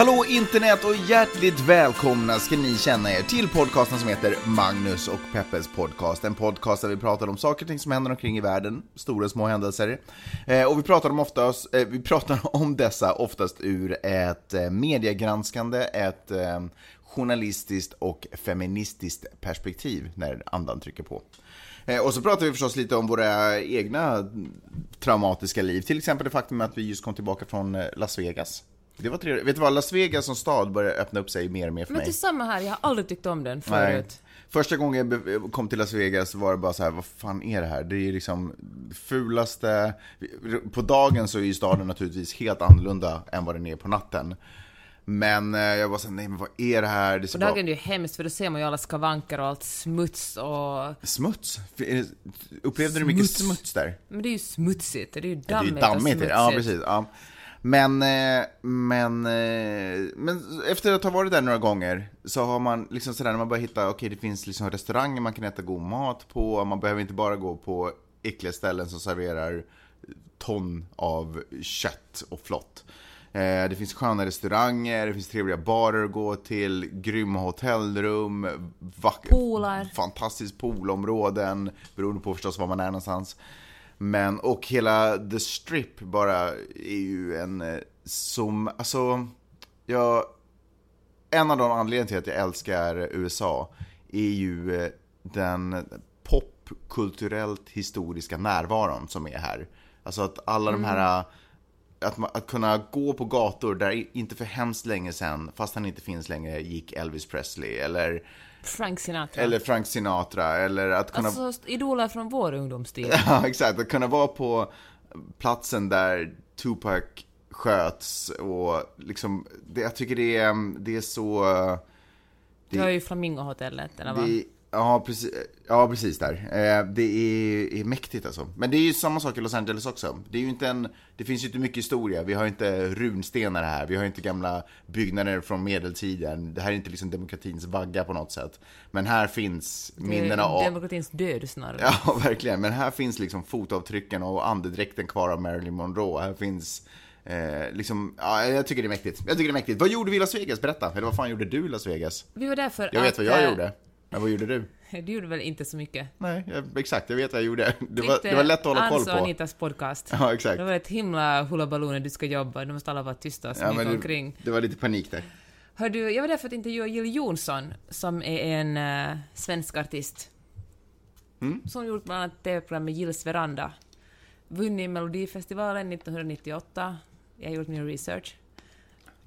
Hallå internet och hjärtligt välkomna ska ni känna er till podcasten som heter Magnus och Peppes podcast. En podcast där vi pratar om saker och ting som händer omkring i världen, stora och små händelser. Eh, och vi pratar, om oftast, eh, vi pratar om dessa oftast ur ett eh, mediegranskande, ett eh, journalistiskt och feministiskt perspektiv när andan trycker på. Eh, och så pratar vi förstås lite om våra egna traumatiska liv, till exempel det faktum att vi just kom tillbaka från eh, Las Vegas. Det var trevligt. Vet du vad, Las Vegas som stad börjar öppna upp sig mer och mer för Men mig. det är samma här, jag har aldrig tyckt om den Nej. förut. Första gången jag kom till Las Vegas var det bara så här, vad fan är det här? Det är ju liksom fulaste... På dagen så är ju staden naturligtvis helt annorlunda än vad den är på natten. Men eh, jag var så här, nej men vad är det här? Det På ser dagen är det ju hemskt för då ser man ju alla skavanker och allt smuts och... Smuts? Upplevde du mycket Smuts. smuts där? Men det är ju smutsigt, det är ju Det är dammigt, ju dammigt. och Ja, smutsigt. precis. Ja. Men, eh, men, eh, men efter att ha varit där några gånger så har man liksom sådär när man börjar hitta, okej det finns liksom restauranger man kan äta god mat på, man behöver inte bara gå på äckliga ställen som serverar ton av kött och flott. Eh, Det finns sköna restauranger, det finns trevliga barer att gå till, grymma hotellrum, vack- Poolar. fantastiskt poolområden, beroende på förstås var man är någonstans. Men, och hela The Strip bara är ju en eh, som, alltså, jag, en av de anledningarna till att jag älskar USA är ju eh, den popkulturellt historiska närvaron som är här. Alltså att alla de här, att, man, att kunna gå på gator där inte för hemskt länge sedan, fast han inte finns längre, gick Elvis Presley eller, Frank Sinatra. eller Frank Sinatra eller att kunna Alltså idoler från vår ungdomstid. Ja, exakt. Att kunna vara på platsen där Tupac sköts och liksom, det, jag tycker det är, det är så... Du har ju Flamingohotellet, eller vad? Det, ja, precis, ja, precis där. Eh, Det är, är mäktigt alltså. Men det är ju samma sak i Los Angeles också. Det är ju inte en, det finns ju inte mycket historia. Vi har inte runstenar här. Vi har inte gamla byggnader från medeltiden. Det här är inte liksom demokratins vagga på något sätt. Men här finns minnena av... Demokratins död snarare. Ja, verkligen. Men här finns liksom fotavtrycken och andedräkten kvar av Marilyn Monroe. Här finns eh, liksom, ja, jag tycker det är mäktigt. Jag tycker det är mäktigt. Vad gjorde vi i Las Vegas? Berätta. Eller vad fan gjorde du i Las Vegas? Vi var där för Jag vet att... vad jag eh, gjorde. Men vad gjorde du? Du gjorde väl inte så mycket? Nej, jag, exakt. Jag vet vad jag gjorde. Det var, det var lätt att hålla koll på. Anitas podcast. Ja, exakt. Det var ett himla hullabaloo när du ska jobba, då måste alla vara tysta och Ja, smyga men omkring. det, det var lite panik där. Hör du, jag var där för att intervjua Jill Johnson, som är en eh, svensk artist. Mm. Som gjort bland annat TV-programmet Gills veranda. Vunnit Melodifestivalen 1998. Jag har gjort min research.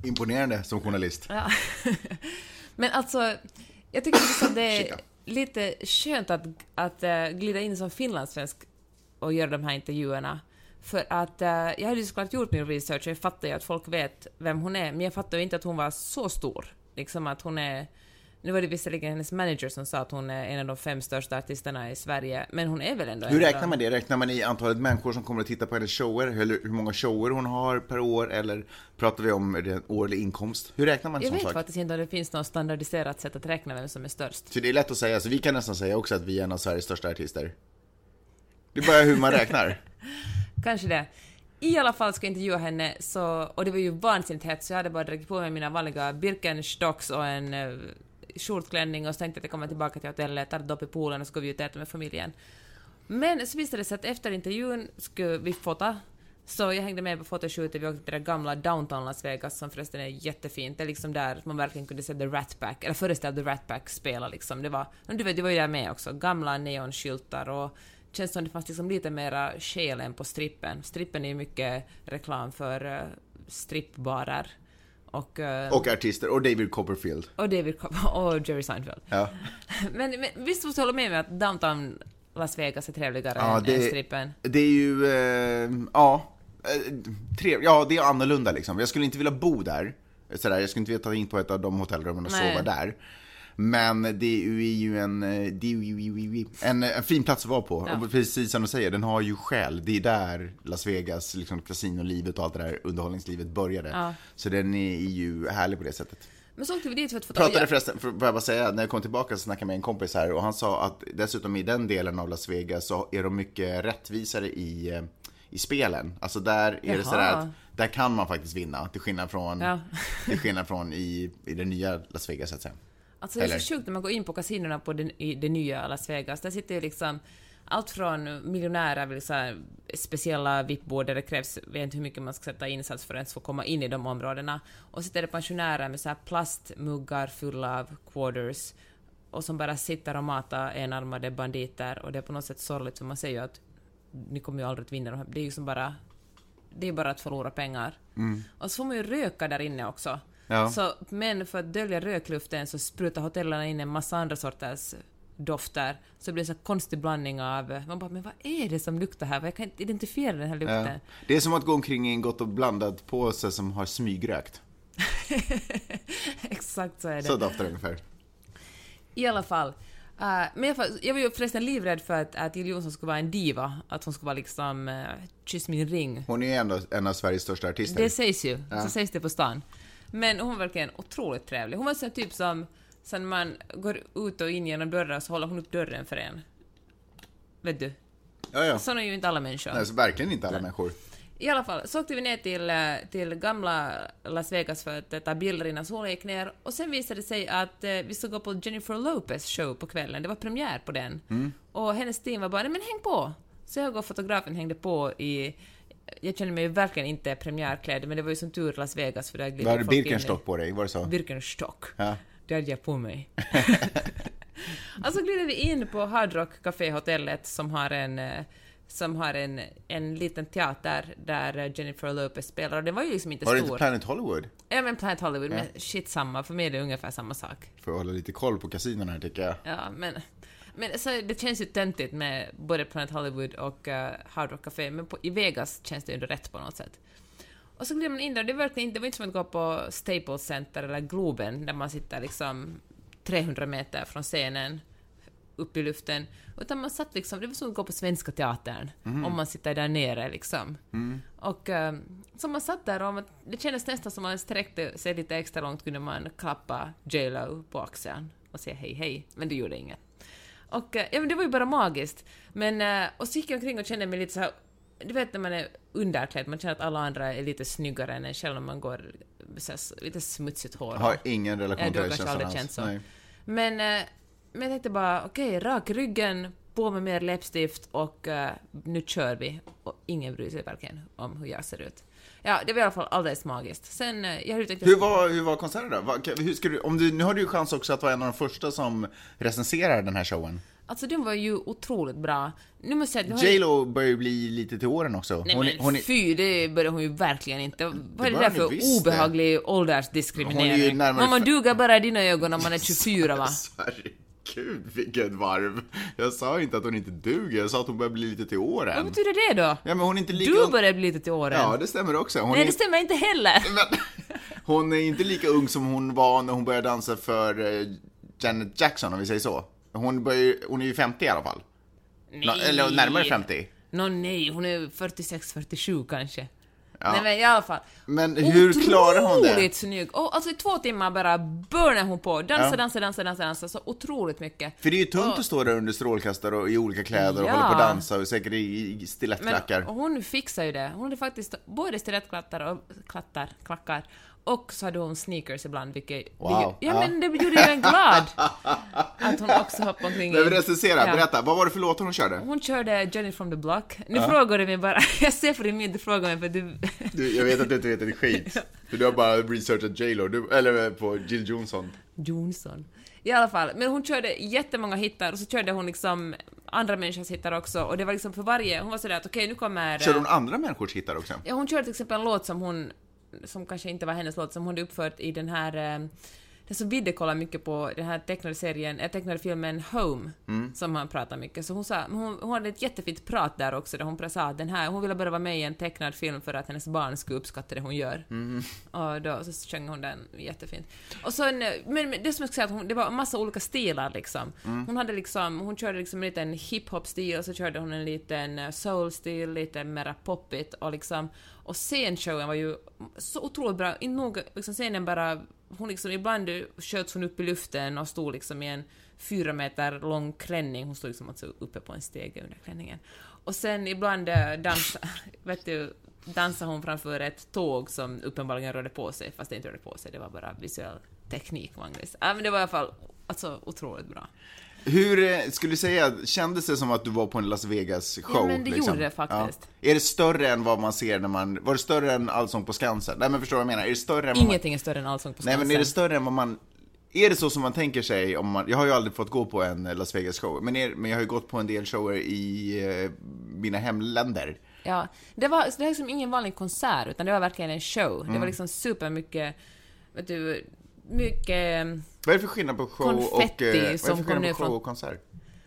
Imponerande som journalist. Ja. Men alltså, jag tycker att det är lite skönt att, att eh, glida in som finlandssvensk och göra de här intervjuerna. För att eh, jag hade ju såklart gjort min research och jag fattar ju att folk vet vem hon är, men jag fattar ju inte att hon var så stor. Liksom att hon är... Nu var det visserligen hennes manager som sa att hon är en av de fem största artisterna i Sverige, men hon är väl ändå Hur räknar man det? Räknar man i antalet människor som kommer att titta på hennes shower? Eller hur många shower hon har per år? Eller pratar vi om årlig inkomst? Hur räknar man en Jag sån vet sak? faktiskt inte om det finns något standardiserat sätt att räkna vem som är störst. Så det är lätt att säga, så vi kan nästan säga också att vi är en av Sveriges största artister. Det är bara hur man räknar. Kanske det. I alla fall ska jag intervjua henne, så, och det var ju vansinnigt hett, så jag hade bara dragit på mig mina vanliga Birkenstocks och en uh, skjortklänning och så tänkte jag att jag kommer tillbaka till hotellet, tar ett dopp i poolen och så går vi ut och äter med familjen. Men så visade det sig att efter intervjun skulle vi fota, så jag hängde med på fotoshootet, vi åkte till det där gamla downtown Las Vegas som förresten är jättefint. Det är liksom där man verkligen kunde se The Rat Pack, eller föreställa The Rat Pack spela liksom. Det var, men du vet, du var ju där med också, gamla neonskyltar och känns som det fanns liksom lite mera själ än på strippen. Strippen är ju mycket reklam för uh, strippbarer. Och, eh, Och artister, och David Copperfield. och David Cop- och Jerry Seinfeld. Ja. Men, men visst måste du hålla med mig att downtown Las Vegas är trevligare Ja, än, det- än strippen? Det är ju, eh, ja, eh, trev, ja, det är annorlunda liksom. Jag skulle inte vilja bo där. Sådär, jag skulle inte vilja ta in på ett av de hotellrummen och Nej. sova där. Men det är ju en, eh, det ju en, en fin plats att vara på. Ja. Och precis som du säger, den har ju själ. Det är där Las Vegas, liksom kasinolivet och allt det där underhållningslivet började. Ja. Så den är ju härlig på det sättet. Men så åkte vi dit för att Pratade förresten, för, får jag bara säga, när jag kom tillbaka så snackade jag med en kompis här och han sa att dessutom i den delen av Las Vegas så är de mycket rättvisare i, eh, i spelen. Alltså där är det Jaha. sådär att där kan man faktiskt vinna, till skillnad från, Ja. till skillnad från i, i det nya Las Vegas så att säga. Alltså det är så sjukt när man går in på kasinorna på den, i det nya Las Vegas. Där sitter ju liksom allt från miljonärer vid så här speciella VIP-bord där det krävs, vet inte hur mycket man ska sätta insats för att ens få komma in i de områdena. Och sitter det pensionärer med så här plastmuggar fulla av quarters och som bara sitter och matar enarmade banditer och det är på något sätt sorgligt för man säger ju att ni kommer ju aldrig att vinna de här. Det är ju som bara det är bara att förlora pengar. Och så får man ju röka där inne också. Ja. Så, men för att dölja rökluften så sprutar hotellerna in en massa andra sorters dofter. Så det blir så konstig blandning av... Man bara, men vad är det som luktar här? Jag kan inte identifiera den här Ja. lukten. Det är som att gå omkring i en gott och blandat påse som har smygrökt. Exakt så är det. Så doftar det ungefär. I alla fall. Uh, men fall, jag var ju förresten livrädd för att, att Jill Johnson skulle vara en diva. Att hon skulle vara liksom uh, kyss min ring. Hon är ju ändå en av Sveriges största artister. Det sägs ju. Ja. Så sägs det på stan. Men hon var verkligen otroligt trevlig. Hon var sån typ som... Sen man går ut och in genom dörrar så håller hon upp dörren för en. Vet du? Ja, ja. Såna är ju inte alla människor. Nej, så verkligen inte alla människor. I alla fall, så åkte vi ner till, eh, till gamla Las Vegas för att ta bilder innan solen gick ner och sen visade det sig att eh, vi skulle gå på Jennifer Lopez show på kvällen. Det var premiär på den. Och hennes team var bara “nej men häng på”. Så jag och fotografen hängde på i... Jag kände mig ju verkligen inte premiärklädd men det var ju som tur Las Vegas för där glider in i- Birkenstock på dig, var det så? Birkenstock. Ja. Det hade jag på mig. och så glider vi in på Hard Rock Café Hotellet som har en eh, som har en, en liten teater där Jennifer Lopez spelar och den var ju liksom inte Var det stor. inte Planet Hollywood? Ja men Planet Hollywood, men shit samma, för mig är det ungefär samma sak. För att hålla lite koll på kasinon här tycker jag. Ja, men, men så det känns ju töntigt med både Planet Hollywood och uh, Hard Rock Café, men på, i Vegas känns det ju ändå rätt på något sätt. Och så glider man in där, det verkligen det var inte som att gå på Staples Center eller Globen, där man sitter liksom 300 meter från scenen upp i luften, utan man satt liksom, det var som att gå på Svenska Teatern, om man sitter där nere liksom. Och eh, så man satt där och man, det kändes nästan som att man sträckte sig lite extra långt kunde man klappa J Lo på axeln och säga hej hej, men det gjorde inget. Och eh, ja, men det var ju bara magiskt. Men, eh, och så gick jag omkring och kände mig lite så här, du vet när man är underklädd, man känner att alla andra är lite snyggare än en själv när man går så här, lite smutsigt hår. Jag har ingen relation till känslan aldrig alls. så. Nej. Men, eh, men jag tänkte bara, okej, rak i ryggen, på med mer läppstift och eh, nu kör vi. Och ingen bryr sig verkligen om hur jag ser ut. Ja, det var i alla fall alldeles magiskt. Sen, eh, jag hade tänkt... Hur var, hur var konserten då? Vad- Hur du, om du, nu har du ju chans också att vara en av de första som recenserar den här showen. Alltså den var ju otroligt bra. Nu måste jag säga J Lo börjar ju bli lite till åren också. Nej Hon, men hon, är, fy, det börjar hon ju verkligen inte. Vad är det där för visst det. obehaglig är åldersdiskriminering? närmare fe- duger bara i dina ögon när man är 24 va? Herregud, vilket varv. Jag sa inte att hon inte duger, jag sa att hon börjar bli lite till Vad åren. betyder det då? Ja, men hon är inte lika Du börjar bli lite till åren. Ja, det stämmer också. Hon Nej, är... det stämmer inte heller. Men, hon är inte lika ung som hon var när hon började dansa för eh, Janet Jackson, om vi säger så. Hon, börjar, hon är ju 50 i alla fall. Nå- Eller närmare 50. Nå nej, hon är 46-47 kanske. Ja. Nej men i alla fall. Men hur klarar hon det? Otroligt snygg! Och alltså i två timmar bara burnar hon på. Dansa, Ja. dansa, dansa, dansa, dansa. Så otroligt mycket. För det är ju tungt att stå där under strålkastare och i olika kläder och Ja. hålla på och dansa och säkert i, i Men stilettklackar. hon fixar ju det. Hon hade faktiskt både stilettklattar och klattar, klackar. Och så hade hon sneakers ibland, vilket... Wow. ja, Ja. men det gjorde ju en glad. Att hon också hoppade omkring i- recensera, Ja. berätta. Vad var det för låtar hon körde? Hon körde Jenny from the Block. Nu frågar du mig bara, jag ser på din min, du frågar mig för du... Du, jag vet att du inte vet ett skit. För du har bara researchat J Lo, du, eller på Jill Johnson. Jonsson. I alla fall, men hon körde jättemånga hittar och så körde hon liksom andra människors hittar också och det var liksom för varje, hon var sådär att okej nu kommer... Körde hon andra människors hittar också? Ja, hon körde till exempel en låt som hon, som kanske inte var hennes låt, som hon hade uppfört i den här, eh, det så Vidde kollar mycket på den här tecknade serien, äh, tecknade filmen Home, Mm. som han pratar mycket. Så hon sa, hon, hon hade ett jättefint prat där också, där hon sa att den här, hon ville bara vara med i en tecknad film för att hennes barn skulle uppskatta det hon gör. Mm. Och då så sjöng hon den jättefint. Och sen, eh, men men det som jag skulle säga, att hon, det var massa olika stilar liksom. Mm. Hon hade liksom, hon körde liksom en liten hiphop-stil, så körde hon en liten eh, soul-stil, lite mera poppigt och liksom, och scenshowen var ju så otroligt bra. Inte nog, liksom scenen bara, hon liksom, ibland sköts hon upp i luften och stod liksom i en fyra meter lång klänning, hon stod liksom alltså uppe på en stege under klänningen. Och sen ibland eh, dansa, vet du, dansade hon framför ett tåg som uppenbarligen rörde på sig, fast det inte rörde på sig, det var bara visuell teknik, Magnus. Ja, men det var i alla fall alltså, otroligt bra. Hur eh, skulle du säga, kändes det som att du var på en Las Vegas show? Ja, men det gjorde det faktiskt. Ja. Är det större än vad man ser när man, var det större än Allsång på Skansen? Nej men förstår du vad jag menar? Är det större än vad man, Ingenting är större än Allsång på Nej Skansen. men är det större än vad man, är det så som man tänker sig om man, jag har ju aldrig fått gå på en Las Vegas show, men, är, men jag har ju gått på en del shower i eh, mina hemländer. Ja, det var, det var liksom ingen vanlig konsert, utan det var verkligen en show. Mm. Det var liksom supermycket, vet du, mycket... Vad är det för skillnad på show och, Konfetti eh, som kom ner från- och konsert?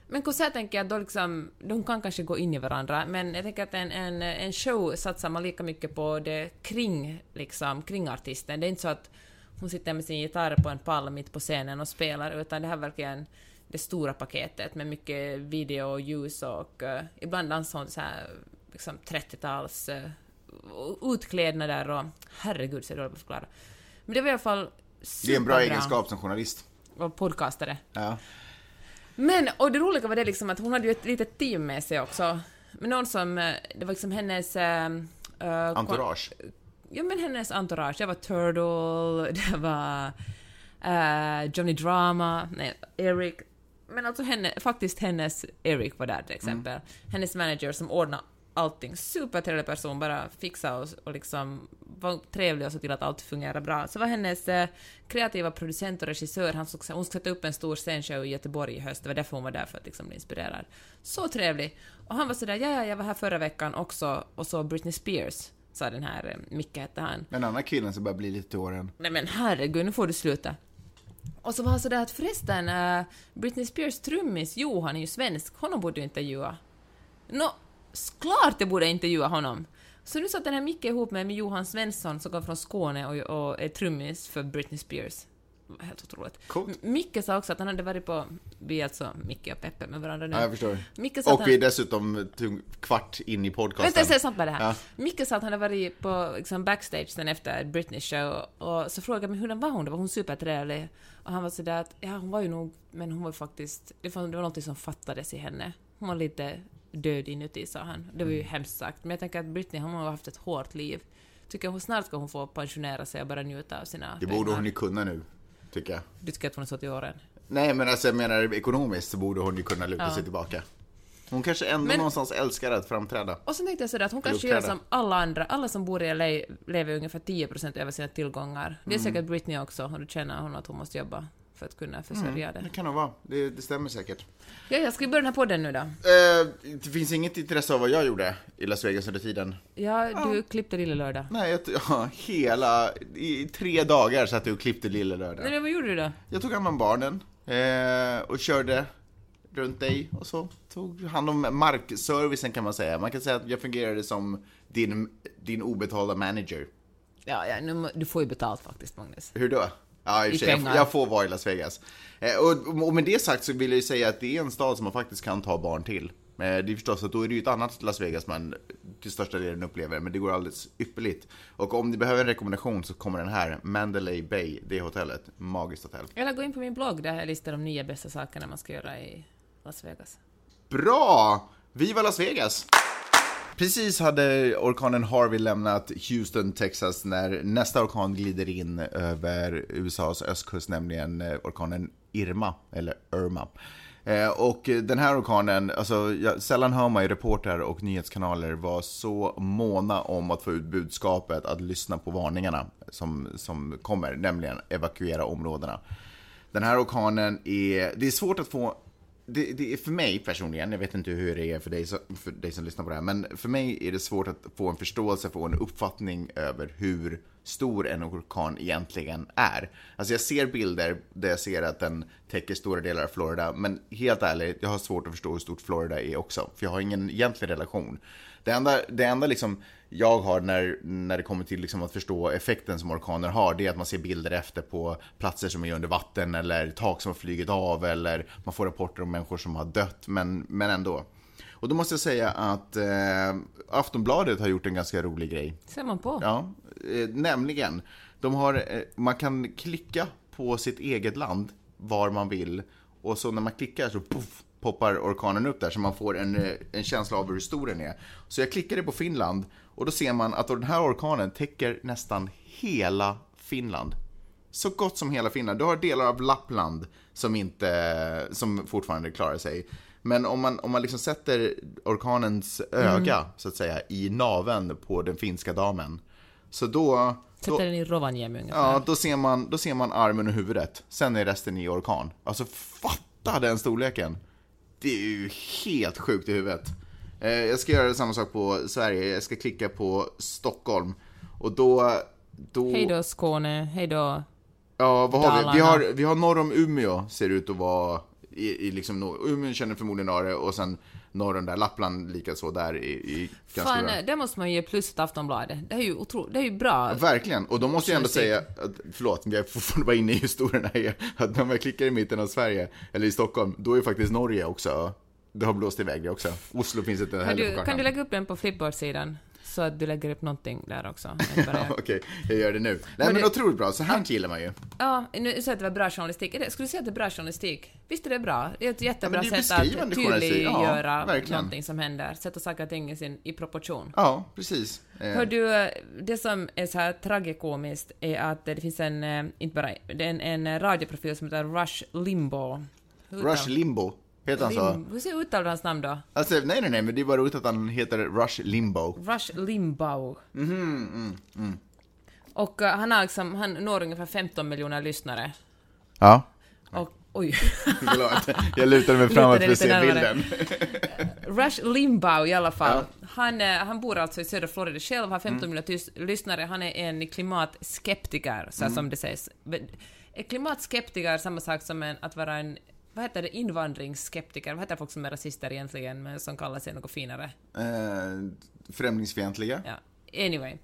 Men konsert tänker jag då liksom, de kan kanske gå in i varandra, men jag tänker att en, en, en show satsar man lika mycket på det kring, liksom, kring artisten. Det är inte så att hon sitter med sin gitarr på en pall mitt på scenen och spelar, utan det här är verkligen det stora paketet med mycket video och ljus och uh, ibland dansar hon så här liksom 30-tals uh, utklädnader och herregud så är det dåligt att förklara. Men det var i alla fall Det är en bra superbra. egenskap som journalist. Och podcastare. Ja. Men, och det roliga var det liksom att hon hade ju ett litet team med sig också. Men någon som, eh, det var liksom hennes... eh, Entourage. Ja men hennes entourage. Det var Turtle, det var eh, Johnny Drama, nej, Eric. Men alltså henne, faktiskt hennes Eric var där till exempel. Hennes manager som ordnade allting. Supertrevlig person, bara fixa och, och liksom var trevlig och så till att allt fungerar bra. Så var hennes eh, kreativa producent och regissör, han såg, hon skulle sätta upp en stor scenshow i Göteborg i höst, det var därför hon var där, för att liksom bli inspirerad. Så trevlig! Och han var sådär, ja, ja, jag var här förra veckan också och så Britney Spears, sa den här eh, Micke hette han. En annan killen som börjar bli lite till åren. Nej men herregud, nu får du sluta. Och så var han sådär att förresten, uh, Britney Spears trummis Johan är ju svensk, honom borde du intervjua. Nå, klart jag borde intervjua honom. Så nu satt den här Micke ihop med, med Johan Svensson som kom från Skåne och, och är trummis för Britney Spears. Helt otroligt. Coolt. Micke sa också att han hade varit på, vi är alltså Micke och Peppe med varandra nu. Ja, jag förstår. Micke sa att Och han- vi är dessutom kvart in i podcasten. Vänta, jag säger snabbt bara det här. Ja. Micke sa att han hade varit på liksom, backstage sen efter Britney show och så frågade jag mig hur var hon? Då var hon supertrevlig. Och han var sådär att, ja hon var ju nog, men hon var ju faktiskt, det var, det var något som fattades i henne. Hon var lite död inuti, sa han. Det var ju hemskt sagt. Men jag tänker att Britney, hon har haft ett hårt liv. Tycker hon snart ska hon få pensionera sig och bara njuta av sina Det borde pengar. hon ju kunna nu, tycker jag. Du tycker att hon är så till åren? Nej, men alltså jag menar ekonomiskt så borde hon ju kunna luta Ja. sig tillbaka. Hon kanske ändå Men- någonstans älskar att framträda. Och så tänkte jag sådär att hon kanske gör uppträda. som alla andra, alla som bor i LA lever ungefär 10% över sina tillgångar. Det är säkert Britney också, och då känner hon att hon måste jobba för att kunna försörja Det det. kan nog vara. Det, det stämmer säkert. Ja, jag ska vi börja den här podden nu då? Eh, det finns inget intresse av vad jag gjorde i Las Vegas under tiden. Ja, du klippte Lille Lördag. Nej, jag, ja, hela, i tre dagar satt jag och klippte Lille Lördag. Nej, men vad gjorde du då? Jag tog hand om barnen eh, och körde runt dig och så tog hand om markservicen kan man säga. Man kan säga att jag fungerade som din, din obetalda manager. Ja, ja nu, du får ju betalt faktiskt, Magnus. Hur då? Ja, i I sig, jag, pengar. jag får vara i Las Vegas. Eh, och, och med det sagt så vill jag ju säga att det är en stad som man faktiskt kan ta barn till. Eh, det är förstås att då är det ju ett annat Las Vegas man till största delen upplever, men det går alldeles ypperligt. Och om ni behöver en rekommendation så kommer den här, Mandalay Bay, det hotellet. Magiskt hotell. Eller gå in på min blogg där jag listar de nio bästa sakerna man ska göra i Las Vegas. Bra! Viva Las Vegas! Precis hade orkanen Harvey lämnat Houston, Texas när nästa orkan glider in över USAs östkust, nämligen eh, orkanen Irma, eller Irma. Eh, och den här orkanen, alltså jag, sällan hör man ju reportrar och nyhetskanaler vara så måna om att få ut budskapet att lyssna på varningarna som, som kommer, nämligen evakuera områdena. Den här orkanen är, det är svårt att få det, det är för mig personligen, jag vet inte hur det är för dig, som- för dig som lyssnar på det här, men för mig är det svårt att få en förståelse, få en uppfattning över hur stor en orkan egentligen är. Alltså jag ser bilder där jag ser att den täcker stora delar av Florida, men helt ärligt, jag har svårt att förstå hur stort Florida är också, för jag har ingen egentlig relation. Det enda, det enda liksom jag har när, när det kommer till liksom att förstå effekten som orkaner har, det är att man ser bilder efter på platser som är under vatten eller tak som har flugit av eller man får rapporter om människor som har dött, men, men ändå. Och då måste jag säga att eh, Aftonbladet har gjort en ganska rolig grej. Ser man på. Ja, eh, nämligen, de har, eh, man kan klicka på sitt eget land var man vill och så när man klickar så puff, poppar orkanen upp där så man får en, eh, en känsla av hur stor den är. Så jag klickade på Finland och då ser man att den här orkanen täcker nästan hela Finland. Så gott som hela Finland. Du har delar av Lappland som, inte, som fortfarande klarar sig. Men om man, om man liksom sätter orkanens öga, så att säga, i naven på den finska damen, så då... då Sätter den i Rovaniemi ungefär. Ja, då ser, man, då ser man armen och huvudet. Sen är resten i orkan. Alltså fatta den storleken! Det är ju helt sjukt i huvudet. Eh, jag ska göra samma sak på Sverige. Jag ska klicka på Stockholm. Och då... då Hej då Skåne, hej då. Ja, vad har vi? Vi har, vi har norr om Umeå, ser ut att vara i, i liksom, Umeå känner förmodligen av det och sen norr om där, Lappland likaså där i, i ganska Fan, bra. det måste man ge plus till Aftonbladet. Det är ju otro... det är ju bra. Verkligen, och då måste jag ändå säga, att, förlåt, jag är fortfarande bara inne i historien här, att när man klickar i mitten av Sverige, eller i Stockholm, då är faktiskt Norge också, det har blåst iväg det också. Oslo finns inte Kan heller på du, kartan. kan du lägga upp den på Flipboard-sidan? Så att du lägger upp någonting där också. Okej, jag gör det nu. Nej men, det- otroligt bra, så här gillar man ju. Ja, nu sa att det var bra journalistik. Skulle du säga att det är bra journalistik? Visst är det bra? Det är ett jättebra Ja, men är sätt att tydliggöra Ja, verkligen. någonting som händer. Sätta saker och ting i, sin, i proportion. Ja, precis. Eh, Hör du, det som är så här tragikomiskt är att det finns en, eh, inte bara, det är en, en radioprofil som heter Rush Limbo. Rush Limbo, heter han så? Hur ser uttalar du hans namn då? Alltså, nej nej nej, men det är bara roligt att han heter Rush Limbo. Rush Limbaugh. Mhm, mm, Och eh, han har liksom, han når ungefär 15 miljoner lyssnare. Ja. Och, oj. Förlåt, jag lutade mig framåt för att se bilden. Rush Limbaugh i alla fall. Han, eh, han bor alltså i södra Florida själv, har 15 miljoner tys- lyssnare. Han är en klimatskeptiker, så här som det sägs. Men Är klimatskeptiker samma sak som en, att vara en vad heter det, invandringsskeptiker? Vad heter folk som är rasister egentligen, men som kallar sig något finare? Eh, främlingsfientliga. Ja, anyway.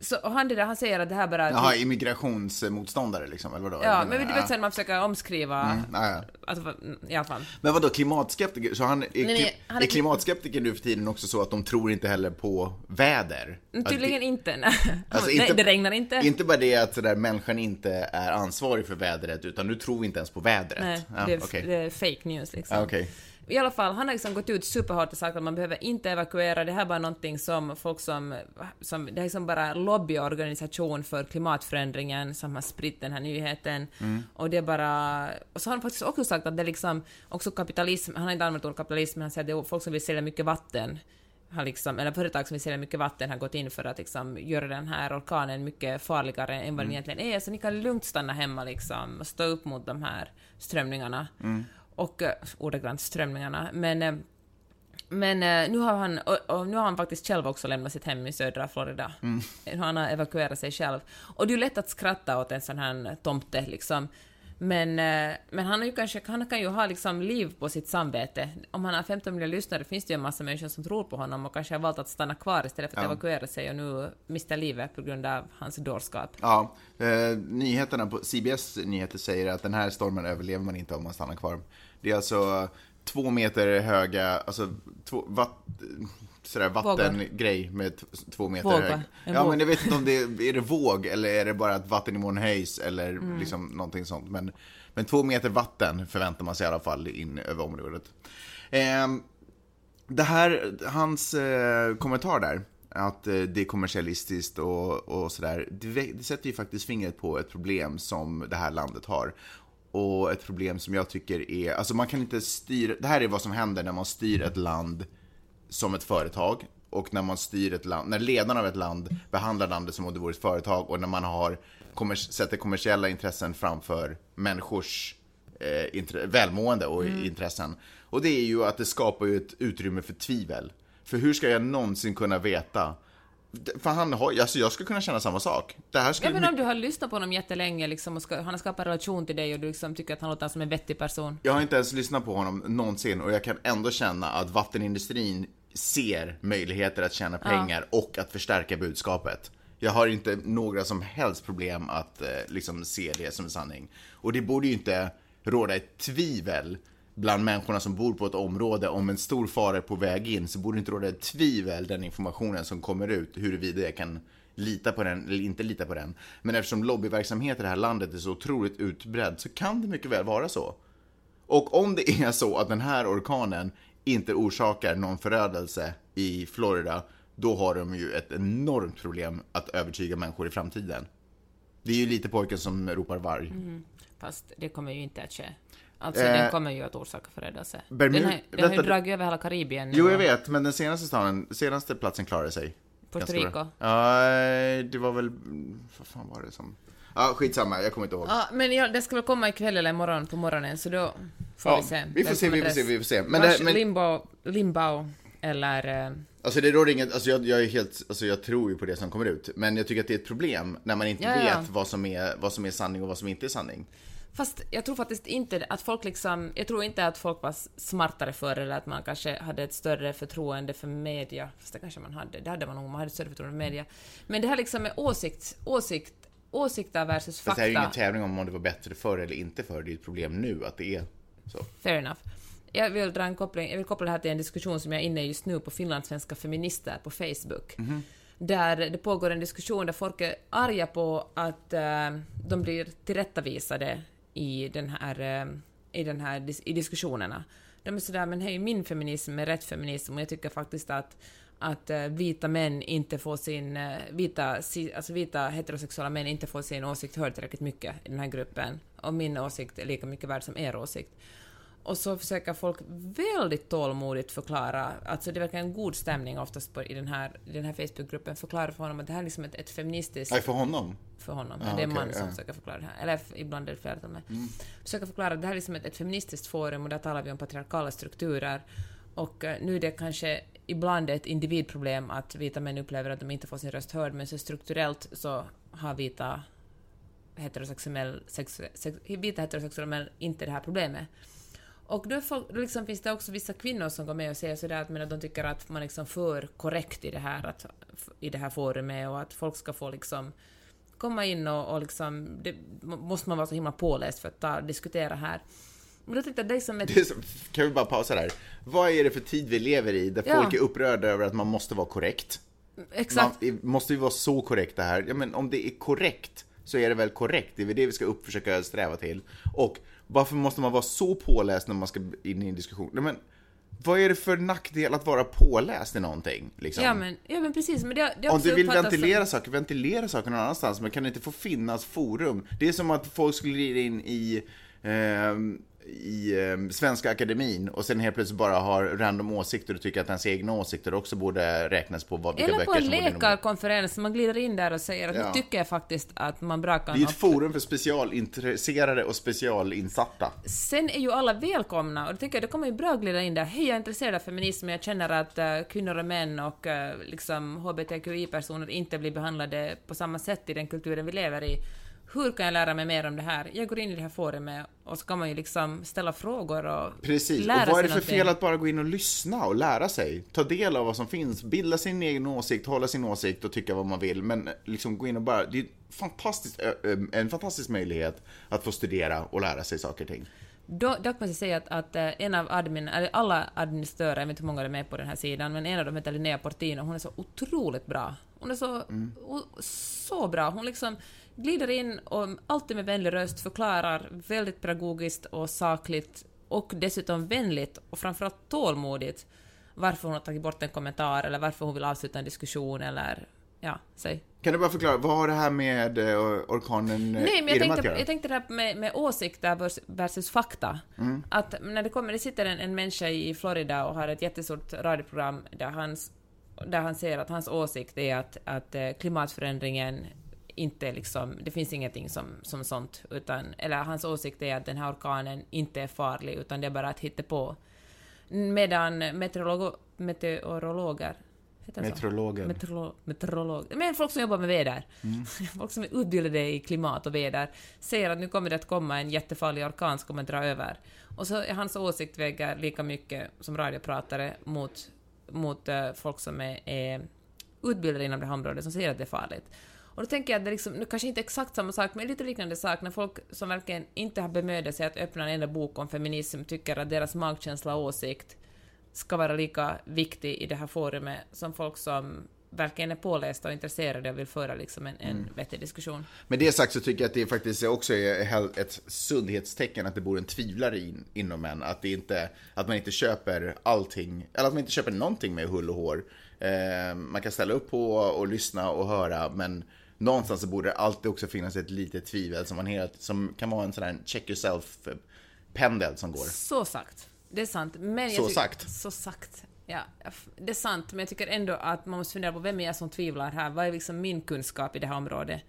Så han, det där, han säger att det här bara... Jaha, immigrationsmotståndare liksom, eller vadå? ja, men du vet sen man försöker omskriva... Mm, ja, ja. Alltså, mm, I alla fall. Men vadå, klimatskeptiker? Så han, är, nej, han är- är klimatskeptiker nu för tiden också så att de tror inte heller på väder? Att Tydligen det, inte. Nej, Alltså, inte- det regnar inte. Inte bara det att sådär, människan inte är ansvarig för vädret, utan du tror inte ens på vädret? Nej, ja, det, är, okej. det är fake news liksom. Ja, okej. I alla fall, han har liksom gått ut superhårt och sagt att man behöver inte evakuera, det här är bara någonting som folk som, som det är liksom bara lobbyorganisation för klimatförändringen som har spritt den här nyheten. Mm. Och det är bara, och så har han faktiskt också sagt att det är liksom också kapitalism, han har inte använt ordet kapitalism, men han säger att det är folk som vill sälja mycket vatten har liksom, eller företag som vill sälja mycket vatten har gått in för att liksom göra den här orkanen mycket farligare än Mm. vad den egentligen är, så ni kan lugnt stanna hemma liksom och stå upp mot de här strömningarna. Mm. Och uh, ordagrant strömningarna. Men, eh, men eh, nu har han, och nu har han faktiskt själv också lämnat sitt hem i södra Florida. Mm. Han har evakuerat sig själv. Och det är ju lätt att skratta åt en sån här tomte liksom. Men, eh, men han, har ju kanske, han kan ju ha liksom liv på sitt samvete. Om han har 15 miljoner lyssnare finns det ju en massa människor som tror på honom och kanske har valt att stanna kvar istället för att Ja. evakuera sig och nu mista livet på grund av hans dårskap. Ja, eh, nyheterna på CBS nyheter säger att den här stormen överlever man inte om man stannar kvar. Det är alltså två meter höga, alltså två, vatt, sådär vattengrej med två meter Våg, hög. Ja, våg. men jag vet inte om det är, är det våg eller är det bara att vattennivån höjs eller Mm. liksom någonting sånt. Men, men två meter vatten förväntar man sig i alla fall in över området. Ehm, det här, hans eh, kommentar där, att eh, det är kommersialistiskt och, och sådär, det, det sätter ju faktiskt fingret på ett problem som det här landet har. Och ett problem som jag tycker är, alltså man kan inte styra, det här är vad som händer när man styr ett land som ett företag och när man styr ett land, när ledarna av ett land behandlar landet som om det vore ett företag och när man har kommers- sätter kommersiella intressen framför människors eh, intre- välmående och intressen. Och det är ju att det skapar ju ett utrymme för tvivel. För hur ska jag någonsin kunna veta För han har, alltså jag skulle kunna känna samma sak. Det här skulle Även om du har lyssnat på honom jättelänge liksom, och ska, han har skapat en relation till dig och du liksom tycker att han låter som en vettig person. Jag har inte ens lyssnat på honom någonsin och jag kan ändå känna att vattenindustrin ser möjligheter att tjäna pengar och att förstärka budskapet. Jag har inte några som helst problem att eh, liksom se det som sanning. Och det borde ju inte råda ett tvivel bland människorna som bor på ett område om en stor fara är på väg in så borde det inte råda ett tvivel den informationen som kommer ut huruvida jag kan lita på den eller inte lita på den. Men eftersom lobbyverksamhet i det här landet är så otroligt utbredd så kan det mycket väl vara så. Och om det är så att den här orkanen inte orsakar någon förödelse i Florida, då har de ju ett enormt problem att övertyga människor i framtiden. Det är ju lite pojken som ropar varg. Mm. Fast det kommer ju inte att ske. Alltså Eh, den kommer ju att orsaka förödelse. Bermu- Den har, den har ju dragit över hela Karibien Jo, jag vet, men den senaste staden, senaste platsen klarade sig. Puerto Rico. Ja, det var väl, vad fan var det som... Ja, skitsamma, jag kommer inte ihåg. Ja, men ja, det ska väl komma ikväll eller imorgon på morgonen, så då får Ja, vi se. vi får se, vi får se, vi får se. Men Vars det- men- Limbo, Limbao eller... eh, Alltså det råder inget, alltså jag, jag är helt, alltså jag tror ju på det som kommer ut. Men jag tycker att det är ett problem när man inte Ja, ja, ja. vet vad som, är, vad som är sanning och vad som inte är sanning. Fast jag tror faktiskt inte att folk liksom... Jag tror inte att folk var smartare förr eller att man kanske hade ett större förtroende för media. Fast det kanske man hade. Det hade man nog. Man hade ett större förtroende för media. Men det här liksom med åsikt, åsikt, åsikter versus Fast fakta. det här är ju ingen tävling om om det var bättre förr eller inte förr. Det är ett problem nu att det är så. Fair enough. Jag vill dra en koppling, jag vill koppla det här till en diskussion som jag är inne i just nu på finlandssvenska feminister på Facebook. Där det pågår en diskussion där folk är arga på att eh, de blir tillrättavisade i den här, eh, i den här i diskussionerna. De är sådär, men hej, min feminism är rätt feminism och jag tycker faktiskt att att eh, vita män inte får sin, eh, vita, alltså vita heterosexuella män inte får sin åsikt hörd tillräckligt mycket i den här gruppen. Och min åsikt är lika mycket värd som er åsikt. Och så försöker folk väldigt tålmodigt förklara, alltså det verkar en god stämning oftast på, i den här, den här Facebookgruppen, förklara för honom att det här är liksom ett, ett feministiskt Nej, för honom. för honom. Ah, men det är en okej, man som ja. försöker förklara det här. Eller ibland är det flera till med. Försöker förklara att det här är liksom ett, ett feministiskt forum och där talar vi om patriarkala strukturer. Och eh, nu är det kanske ibland ett individproblem att vita män upplever att de inte får sin röst hörd, men så strukturellt så har vita heterosexuell, sex, sex, vita heterosexuella män inte det här problemet. Och då, är folk, då liksom finns det också vissa kvinnor som går med och säger sådär att, men att de tycker att man liksom för korrekt i det här, att, i det här forumet och att folk ska få liksom komma in och, och liksom, det måste man vara så himla påläst för att ta, diskutera här. Men då tyckte jag det är som ett... Det är så, kan vi bara pausa där? Vad är det för tid vi lever i där Ja. folk är upprörda över att man måste vara korrekt? Exakt. Man, måste vi vara så korrekta här? Ja, men om det är korrekt så är det väl korrekt? Det är väl det vi ska upp, försöka sträva till. Och varför måste man vara så påläst när man ska in i en diskussion? Nej, men, vad är det för nackdel att vara påläst i någonting? Liksom? Ja men, ja men precis, men det, det Om du vill ventilera saker, ventilera saker någon annanstans, men kan det inte få finnas forum? Det är som att folk skulle glida in i, ehm, i ehm, Svenska Akademin och sen helt plötsligt bara har random åsikter och tycker att ens egna åsikter också borde räknas på vad, vilka Eller på en läkarkonferens, man glider in där och säger att Ja. nu tycker jag faktiskt att man bra kan Det är ett forum för specialintresserade och specialinsatta. Sen är ju alla välkomna och då tänker jag, det kommer ju bra att glida in där. Hej, jag är intresserad av feminism, jag känner att eh, kvinnor och män och uh, liksom HBTQI-personer inte blir behandlade på samma sätt i den kulturen vi lever i. Hur kan jag lära mig mer om det här? Jag går in i det här forumet och så kan man ju liksom ställa frågor och Precis, lära och vad är det för fel att bara gå in och lyssna och lära sig? Ta del av vad som finns, bilda sin egen åsikt, hålla sin åsikt och tycka vad man vill. Men liksom gå in och bara, det är fantastiskt, ö- ö, en fantastisk möjlighet att få studera och lära sig saker och ting. Då, dock måste jag säga att, att eh, en av admin, eller alla administratörer, jag vet inte hur många det är med på den här sidan, men en av dem heter Linnea Portino, hon är så otroligt bra. Hon är så, o, så bra. Hon liksom glider in och alltid med vänlig röst förklarar väldigt pedagogiskt och sakligt och dessutom vänligt och framförallt tålmodigt varför hon har tagit bort en kommentar eller varför hon vill avsluta en diskussion eller ja, säg. Kan du bara förklara, vad har det här med eh, orkanen eh, Nej, men jag tänkte, jag tänkte det här med, med åsikter vers- versus fakta. Mm. Att när det kommer, det sitter en, en människa i Florida och har ett jättestort radioprogram där, hans, där han säger att hans åsikt är att, att eh, klimatförändringen inte liksom, det finns ingenting som, som sånt, utan, eller hans åsikt är att den här orkanen inte är farlig, utan det är bara att hitta på. Medan meteorologer, så? Meteorologer. Meteorolo- meteorolog. Men folk som jobbar med väder. Mm. folk som är utbildade i klimat och väder säger att nu kommer det att komma en jättefarlig orkan som kommer att dra över. Och så är hans åsikt väger lika mycket som radiopratare mot, mot eh, folk som är, är utbildade inom det här området som säger att det är farligt. Och då tänker jag att det är liksom, nu kanske inte exakt samma sak, men lite liknande sak när folk som verkligen inte har bemödat sig att öppna en enda bok om feminism tycker att deras magkänsla och åsikt ska vara lika viktig i det här forumet som folk som verkligen är pålästa och intresserade och vill föra liksom en, en vettig diskussion. Med det sagt så tycker jag att det faktiskt också är ett sundhetstecken att det bor en tvivlare in, inom en. Att, det inte, att man inte köper allting, eller att man inte köper någonting med hull och hår. Eh, man kan ställa upp på och lyssna och höra, men någonstans så borde det alltid också finnas ett litet tvivel som, man helt, som kan vara en sån här check yourself-pendel som går. Så sagt. Det är sant. Men jag Så tyck- sagt. Så sagt. Ja, det är sant, men jag tycker ändå att man måste fundera på vem är jag som tvivlar här? Vad är liksom min kunskap i det här området?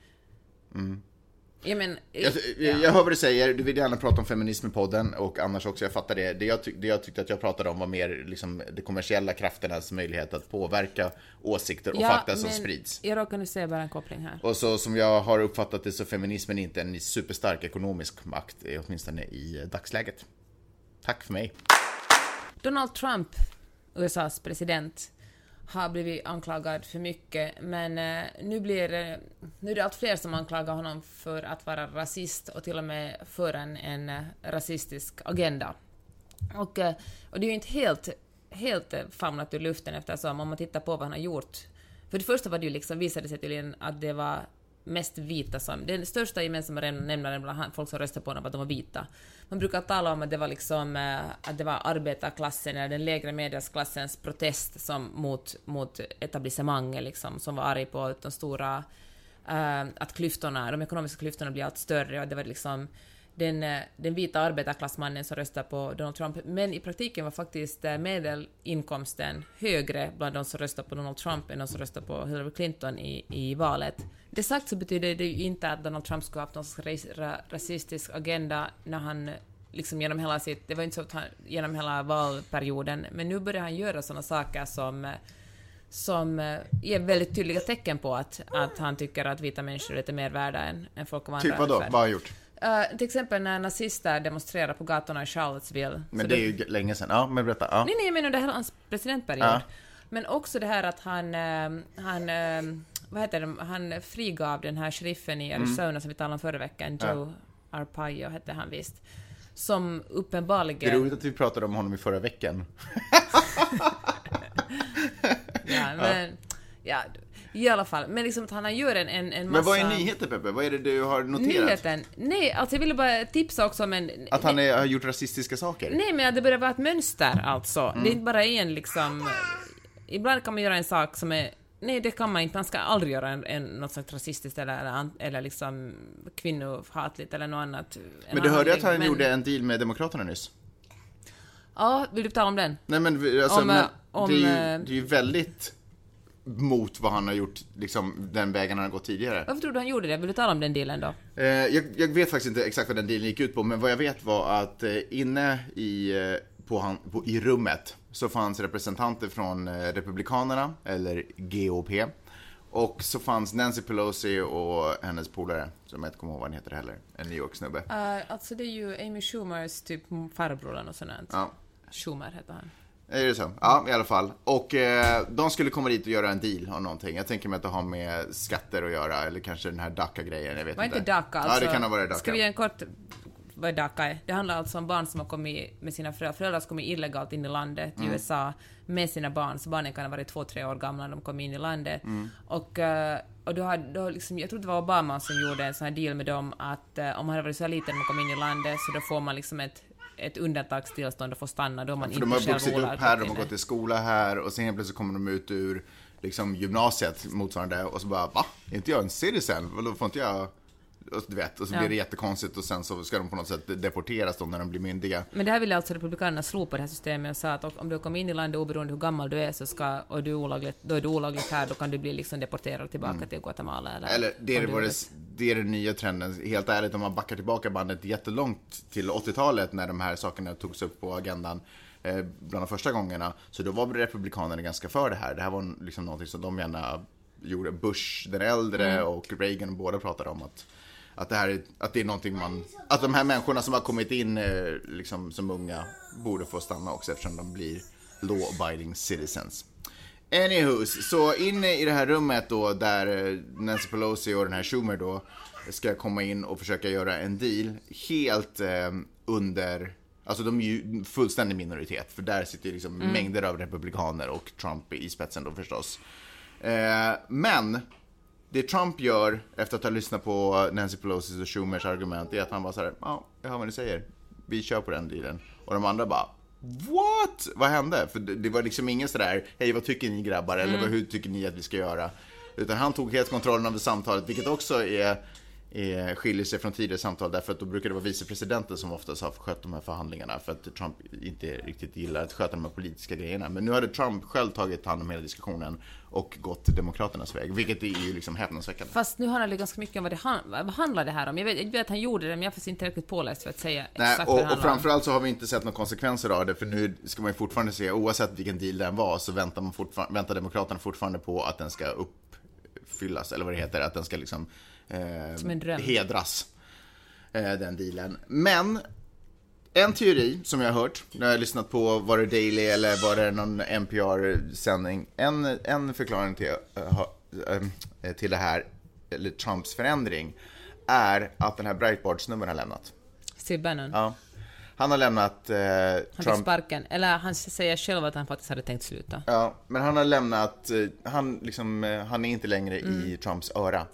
Jag men, Jag, jag, jag hör vad du säger, du vill gärna prata om feminism i podden och annars också, jag fattar det. Det jag, tyck, det jag tyckte att jag pratade om var mer liksom, de kommersiella krafternas möjlighet att påverka åsikter och fakta som sprids. Jag råkar nu se bara en koppling här. Och så som jag har uppfattat det så är feminismen inte en superstark ekonomisk makt, eh, åtminstone i eh, dagsläget. Tack för mig. Donald Trump, USAs president, har blivit anklagad för mycket, men eh, nu, blir, eh, nu är det allt fler som anklagar honom för att vara rasist och till och med för en, en eh, rasistisk agenda. Och, eh, och det är ju inte helt, helt eh, famlat ur luften eftersom om man tittar på vad han har gjort. För det första var det ju liksom, visade det sig tydligen att det var mest vita som... Den största gemensamma nämnaren bland folk som röstade på honom var att de var vita. Man brukar tala om att det var liksom eh, att det var arbetarklassen eller den lägre medelklassens protest som mot, mot etablissemanget liksom, som var arg på att de stora... Äh, att klyftorna, de ekonomiska klyftorna blir allt större och det var liksom den, eh, den vita arbetarklassmannen som röstade på Donald Trump. Men i praktiken var faktiskt eh, medelinkomsten högre bland de som röstade på Donald Trump än de som röstade på Hillary Clinton i, i valet. Det sagt så betyder det ju inte att Donald Trump skulle ha haft någon rasistisk agenda när han liksom genom hela sitt, det var inte så att han, genom hela valperioden, men nu börjar han göra sådana saker som eh, som eh, ger väldigt tydliga tecken på att, att han tycker att vita människor är lite mer värda än, än folk av andra Typ vadå? Vad har jag gjort? Eh, till exempel när nazister demonstrerar på gatorna i Charlottesville. Men det är ju länge sedan. Ja, men berätta. Ja. Nej, nej, jag menar under hela hans presidentperiod. Ja. Men också det här att han, eh, han, eh, vad heter det, han frigav den här sheriffen i Arizona Mm. som vi talade om förra veckan, Joe Arpaio hette han visst. Som Det är uppenbarligen... roligt att vi pratade om honom i förra veckan. Ja, men, ja, i alla fall. Men liksom att han gör en, en, en massa... Men vad är nyheter Peppe? Vad är det du har noterat? Nyheten? Nej, alltså jag ville bara tipsa också om en... Att han är, har gjort rasistiska saker? Nej, men det börjar vara ett mönster alltså. Mm. Det är inte bara en liksom... Ibland kan man göra en sak som är... Nej, det kan man inte. Man ska aldrig göra en, en, något slags rasistiskt eller, eller, eller liksom kvinnohatligt eller något annat. En Men du hörde att han. Men- gjorde en deal med Demokraterna nyss? Ja, vill du tala om den? Nej men alltså, Om, men eh, om, det, är ju, eh, det är ju väldigt mot vad han har gjort, liksom den vägen han har gått tidigare. Varför tror du han gjorde det? Vill du tala om den dealen då? Eh, jag, jag vet faktiskt inte exakt vad den dealen gick ut på, men vad jag vet var att eh, inne i, eh, på han, på, i rummet så fanns representanter från eh, Republikanerna, eller GOP, och så fanns Nancy Pelosi och hennes polare, som jag inte kommer ihåg vad han heter heller, en New York-snubbe. Uh, alltså det är ju Amy Schumers typ farbror eller något sånt. Ja. Schumer heter han. Är det så? Ja, i alla fall. Och eh, de skulle komma dit och göra en deal om någonting. Jag tänker mig att det har med skatter att göra, eller kanske den här DACA-grejen, jag vet Var inte. inte DACA alltså? Ja, det kan ha varit DACA. Ska vi ge en kort... Vad DACA är? Det handlar alltså om barn som har kommit med sina föräldrar. Föräldrar som kommit illegalt in i landet i Mm. USA med sina barn. Så barnen kan ha varit två, tre år gamla när de kom in i landet. Mm. Och, eh, och då har, då liksom, jag tror det var Obama som gjorde en sån här deal med dem att eh, om man hade varit så här liten när man kom in i landet så då får man liksom ett ett undantagstillstånd och får stanna då man För inte de har själv vuxit upp här, de har gått i skola här och sen helt plötsligt kommer de ut ur liksom, gymnasiet motsvarande och så bara va? Är inte jag en citizen? Vadå får inte jag... Du vet, och så Ja. blir det jättekonstigt och sen så ska de på något sätt deporteras då när de blir myndiga. Men det här ville alltså Republikanerna slopa det här systemet och sa att om du kommer in i landet oberoende hur gammal du är så ska, och du är olagligt, då är du olagligt här, då kan du bli liksom deporterad tillbaka till Guatemala eller... Mm. Eller det är, är- det, det är den nya trenden. Helt ärligt, om man backar tillbaka bandet jättelångt till 80-talet när de här sakerna togs upp på agendan. eh, bland de första gångerna. Så då var republikanerna ganska för det här. Det här var liksom någonting som de gärna gjorde. Bush den äldre Mm. och Reagan båda pratade om att att det, här är, att det är någonting man, att de här människorna som har kommit in eh, liksom som unga borde få stanna också eftersom de blir law-abiding citizens. Anywhos, så inne i det här rummet då där eh, Nancy Pelosi och den här Schumer då ska komma in och försöka göra en deal helt eh, under, alltså de är ju fullständig minoritet för där sitter ju liksom mängder av republikaner och Trump i spetsen då förstås. Eh, men det Trump gör efter att ha lyssnat på Nancy Pelosis och Schumers argument är att han bara såhär, ja, jag hör vad ni säger. Vi kör på den dealen. Och de andra bara, what? Vad hände? För det, det var liksom ingen sådär, hej vad tycker ni grabbar? Eller vad, hur tycker ni att vi ska göra? Utan han tog helt kontrollen det samtalet, vilket också är, är, skiljer sig från tidigare samtal därför att då brukar det vara vicepresidenten som oftast har skött de här förhandlingarna för att Trump inte riktigt gillar att sköta de här politiska grejerna. Men nu hade Trump själv tagit hand om hela diskussionen och gått Demokraternas väg, vilket är ju liksom häpnadsväckande. Fast nu handlar det ganska mycket om vad det, han, vad handlar det här om. Jag vet, jag vet att han gjorde det, men jag är inte tillräckligt påläst för att säga Nej, exakt vad det och, och handlar om. framförallt så har vi inte sett några konsekvenser av det, för nu ska man ju fortfarande se, oavsett vilken deal den var, så väntar, man väntar Demokraterna fortfarande på att den ska uppfyllas, eller vad det heter, att den ska liksom eh, hedras, eh, den dealen. Men en teori som jag har hört, när jag har lyssnat på, var det Daily eller var det någon NPR-sändning, en, en förklaring till, eh, eh, till det här, eller Trumps förändring, är att den här Breitbart-snubben har lämnat. Steve Bannon. Ja. Han har lämnat eh, Han fick Trump. sparken. Eller han säger själv att han faktiskt hade tänkt sluta. Ja, men han har lämnat, eh, han, liksom, han är inte längre i Trumps öra.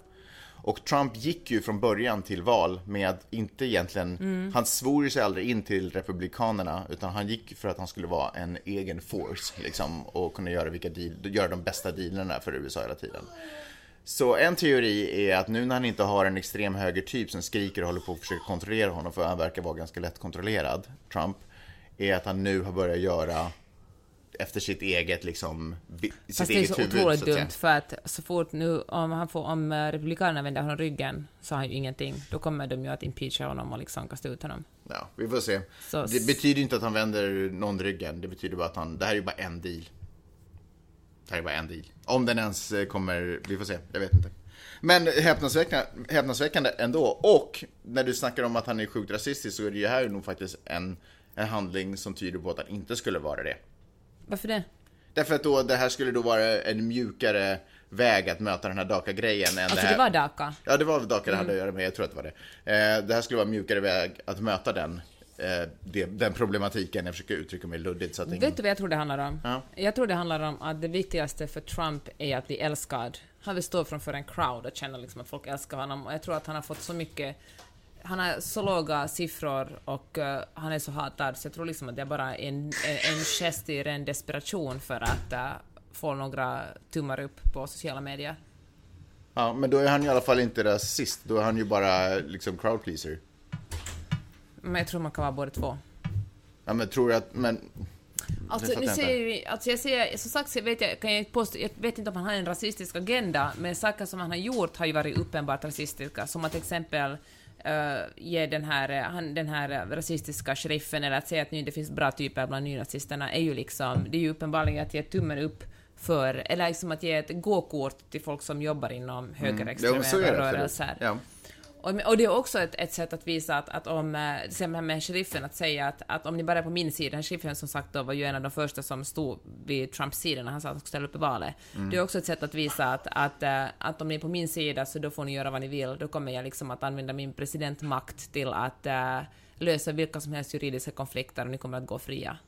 Och Trump gick ju från början till val med inte egentligen, han svor ju sig aldrig in till Republikanerna utan han gick för att han skulle vara en egen force liksom och kunna göra, vilka deal, göra de bästa dealerna för USA hela tiden. Så en teori är att nu när han inte har en extrem högertyp som skriker och håller på att försöka kontrollera honom, för han verkar vara ganska lätt kontrollerad, Trump, är att han nu har börjat göra efter sitt eget liksom, sitt Fast det är eget så otroligt dumt för att så fort nu, om han får, om eh, republikanerna vänder honom ryggen så har han ju ingenting. Då kommer de ju att impeacha honom och liksom kasta ut honom. Ja, vi får se. Så- Det betyder inte att han vänder någon ryggen, det betyder bara att han, det här är ju bara en deal. Det här är bara en deal. Om den ens eh, kommer, vi får se, jag vet inte. Men häpnadsväckande, häpnadsväckande ändå. Och när du snackar om att han är sjukt rasistisk så är det ju här nog faktiskt en, en handling som tyder på att han inte skulle vara det. Varför det? Därför att då, det här skulle då vara en mjukare väg att möta den här DACA-grejen än Alltså det här. det var DACA. Ja, det var DACA det hade att göra med, jag tror att det var det. Eh, det här skulle vara en mjukare väg att möta den, eh, det, den problematiken. Jag försöker uttrycka mig luddigt så att ingen... Vet du vad jag tror det handlar om? Ja. Jag tror det handlar om att det viktigaste för Trump är att bli älskad. Han vill stå framför en crowd och känna liksom att folk älskar honom. Och jag tror att han har fått så mycket... Han har så låga siffror och eh, han är så hatad, så jag tror liksom att det är bara en, en, en gest i ren desperation för att eh, få några tummar upp på sociala medier. Ja, men då är han i alla fall inte rasist. Då är han ju bara liksom crowd pleaser. Men jag tror man kan vara båda två. Ja, men tror du att, men... Alltså, nu säger vi, alltså jag säger, som sagt så vet jag, kan jag, påstå, jag vet inte om han har en rasistisk agenda, men saker som han har gjort har ju varit uppenbart rasistiska, som att till exempel eh, ge den här, eh, han, den här eh, rasistiska sheriffen, eller att säga att nu det finns bra typer bland nynazisterna, är ju liksom, det är ju uppenbarligen att ge tummen upp för, eller liksom att ge ett gåkort till folk som jobbar inom Ja, högerextrema det. absolut. rörelser. Ja. Och, och det är också ett, ett sätt att visa att, att om, eh, till exempel med sheriffen, att säga att, att om ni bara är på min sida, sheriffen som sagt då var ju en av de första som stod vid Trumps sida när han sa att han skulle ställa upp i valet. Det är också ett sätt att visa att, att, eh, att om ni är på min sida så då får ni göra vad ni vill, då kommer jag liksom att använda min presidentmakt till att eh, lösa vilka som helst juridiska konflikter och ni kommer att gå fria.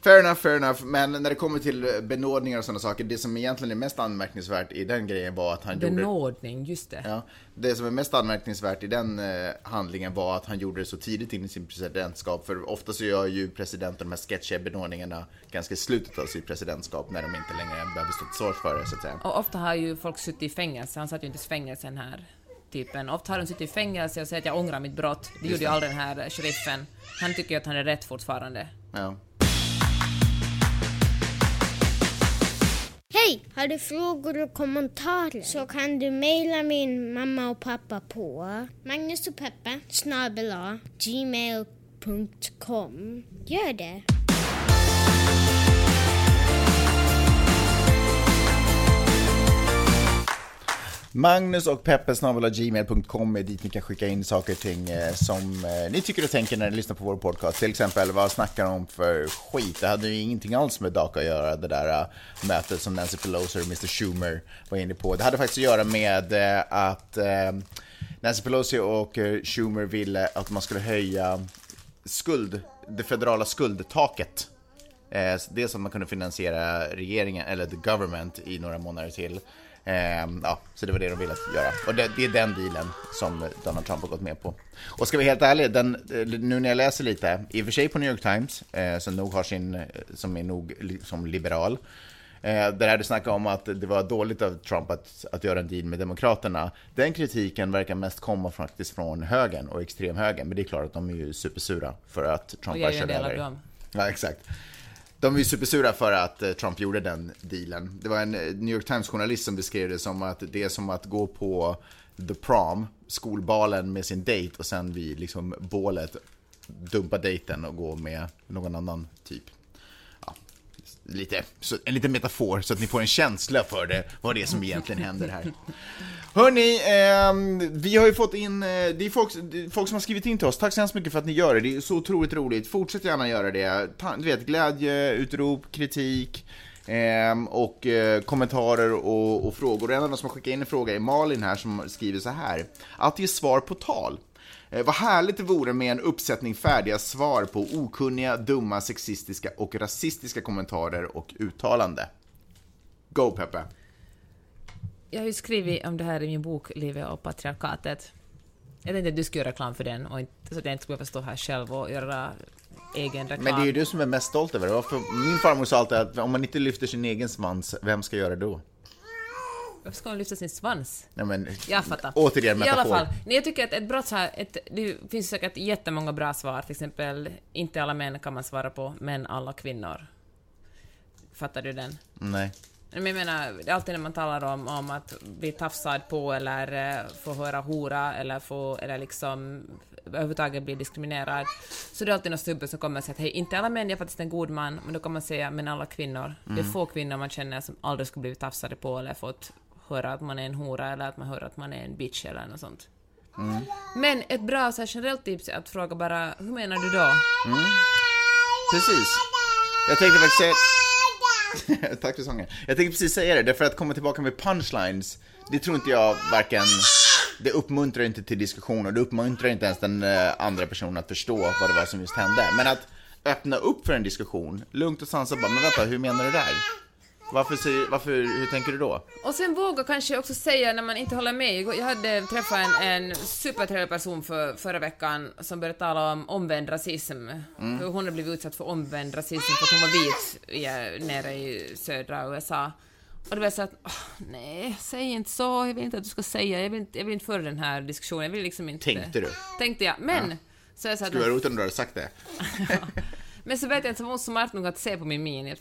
Fair enough, fair enough. Men när det kommer till benådningar och sådana saker, det som egentligen är mest anmärkningsvärt i den grejen var att han gjorde... Benådning, just det. Ja, det som är mest anmärkningsvärt i den eh, handlingen var att han gjorde det så tidigt in i sin presidentskap. För ofta så gör ju presidenten de här sketchiga benådningarna ganska i slutet av sitt presidentskap när de inte längre behöver stå till svars för det, så att säga. Och ofta har ju folk suttit i fängelse, han satt ju inte i fängelse den här typen. Ofta har de suttit i fängelse och säger att jag ångrar mitt brott. Det gjorde ju aldrig den här sheriffen. Han tycker ju att han är rätt fortfarande. Ja. Hej! Har du frågor och kommentarer så kan du mejla min mamma och pappa på Magnus och Peppe snabel-a gmail.com gmail.com. Gör det. Magnus och peppesnabel.gmail.com är dit ni kan skicka in saker och ting eh, som eh, ni tycker och tänker när ni lyssnar på vår podcast. Till exempel, vad snackar de om för skit? Det hade ju ingenting alls med DACA att göra, det där eh, mötet som Nancy Pelosi och Mr Schumer var inne på. Det hade faktiskt att göra med att Nancy Pelosi och Schumer ville att man skulle höja skuld, det federala skuldtaket. Dels att man kunde finansiera regeringen, eller the government, i några månader till. Eh, ja, så det var det de ville göra. Och det, det, är den dealen som Donald Trump har gått med på. Och ska vi vara helt ärliga, den, nu när jag läser lite, i och för sig på New York Times, eh, som nog har sin, som är nog som liberal, Eh, där det snackade om att det var dåligt av Trump att, att göra en deal med Demokraterna. Den kritiken verkar mest komma faktiskt från högern och extremhögern, men det är klart att de är ju supersura för att Trump har kört över. Ja, exakt. De är ju supersura för att eh, Trump gjorde den dealen. Det var en eh, New York Times-journalist som beskrev det som att det är som att gå på the prom, skolbalen med sin dejt och sen vid liksom bålet dumpa dejten och gå med någon annan typ lite, så, en liten metafor så att ni får en känsla för det, vad det är som egentligen händer här. Hörni, eh, vi har ju fått in, eh, det är folk, folk som har skrivit in till oss, tack så hemskt mycket för att ni gör det, det är så otroligt roligt. Fortsätt gärna göra det. Ta, du vet, glädje, utrop, kritik, eh, och eh, kommentarer och, och, frågor. En av de som har skickat in en fråga är Malin här som skriver så här. Att ge svar på tal. Eh, vad härligt det vore med en uppsättning färdiga svar på okunniga, dumma, sexistiska och rasistiska kommentarer och uttalande. Go Peppe! Jag har ju skrivit om det här i min bok Livet och patriarkatet. Jag tänkte att du skulle göra reklam för den, och inte, så att jag inte skulle behöva stå här själv och göra egen reklam. Men det är ju du som är mest stolt över det. Min farmor sa alltid att om man inte lyfter sin egen svans, vem ska göra det då? Varför ska hon lyfta sin svans? Nej, men, jag fattar. Återigen metafor. I alla fall, nej, jag tycker att ett brott här, ett, det finns säkert jättemånga bra svar, till exempel inte alla män kan man svara på, men alla kvinnor. Fattar du den? Nej. Men jag menar, alltid när man talar om, om att bli tafsad på eller uh, få höra hora eller få, eller liksom överhuvudtaget bli diskriminerad, så det är alltid någon snubbe som kommer och säger att hej, inte alla män är faktiskt en god man, men då kan man säga men alla kvinnor. Mm. Det är mm. få kvinnor man känner som aldrig skulle blivit tafsade på eller fått höra att man är en hora eller att man hör att man är en bitch eller något sånt. Mm. Men ett bra så här, generellt tips är att fråga bara, hur menar du då? Mm. Precis. Jag tänkte faktiskt säga... Tack för sången. Jag tänkte precis säga det, därför att komma tillbaka med punchlines, det tror inte jag varken... Det uppmuntrar inte till diskussion och det uppmuntrar inte ens den eh, andra personen att förstå vad det var som just hände. Men att öppna upp för en diskussion, lugnt och sansat bara, men vänta, hur menar du där? Varför, varför, hur tänker du då? Och sen våga kanske också säga när man inte håller med. Jag hade träffat en, en supertrevlig person för, förra veckan som började tala om omvänd rasism. Mm. Hon hade blivit utsatt för omvänd rasism för att hon var vit i, nere i södra USA. Och det var så att, oh, nej, säg inte så, jag vill inte att du ska säga, jag vill inte, jag vill inte föra den här diskussionen, jag vill liksom inte... Tänkte du? Tänkte jag, men... Ja. Så jag sa Skulle vara roligt om du hade sagt det. Men så vet jag inte, så var hon smart nog att se på min min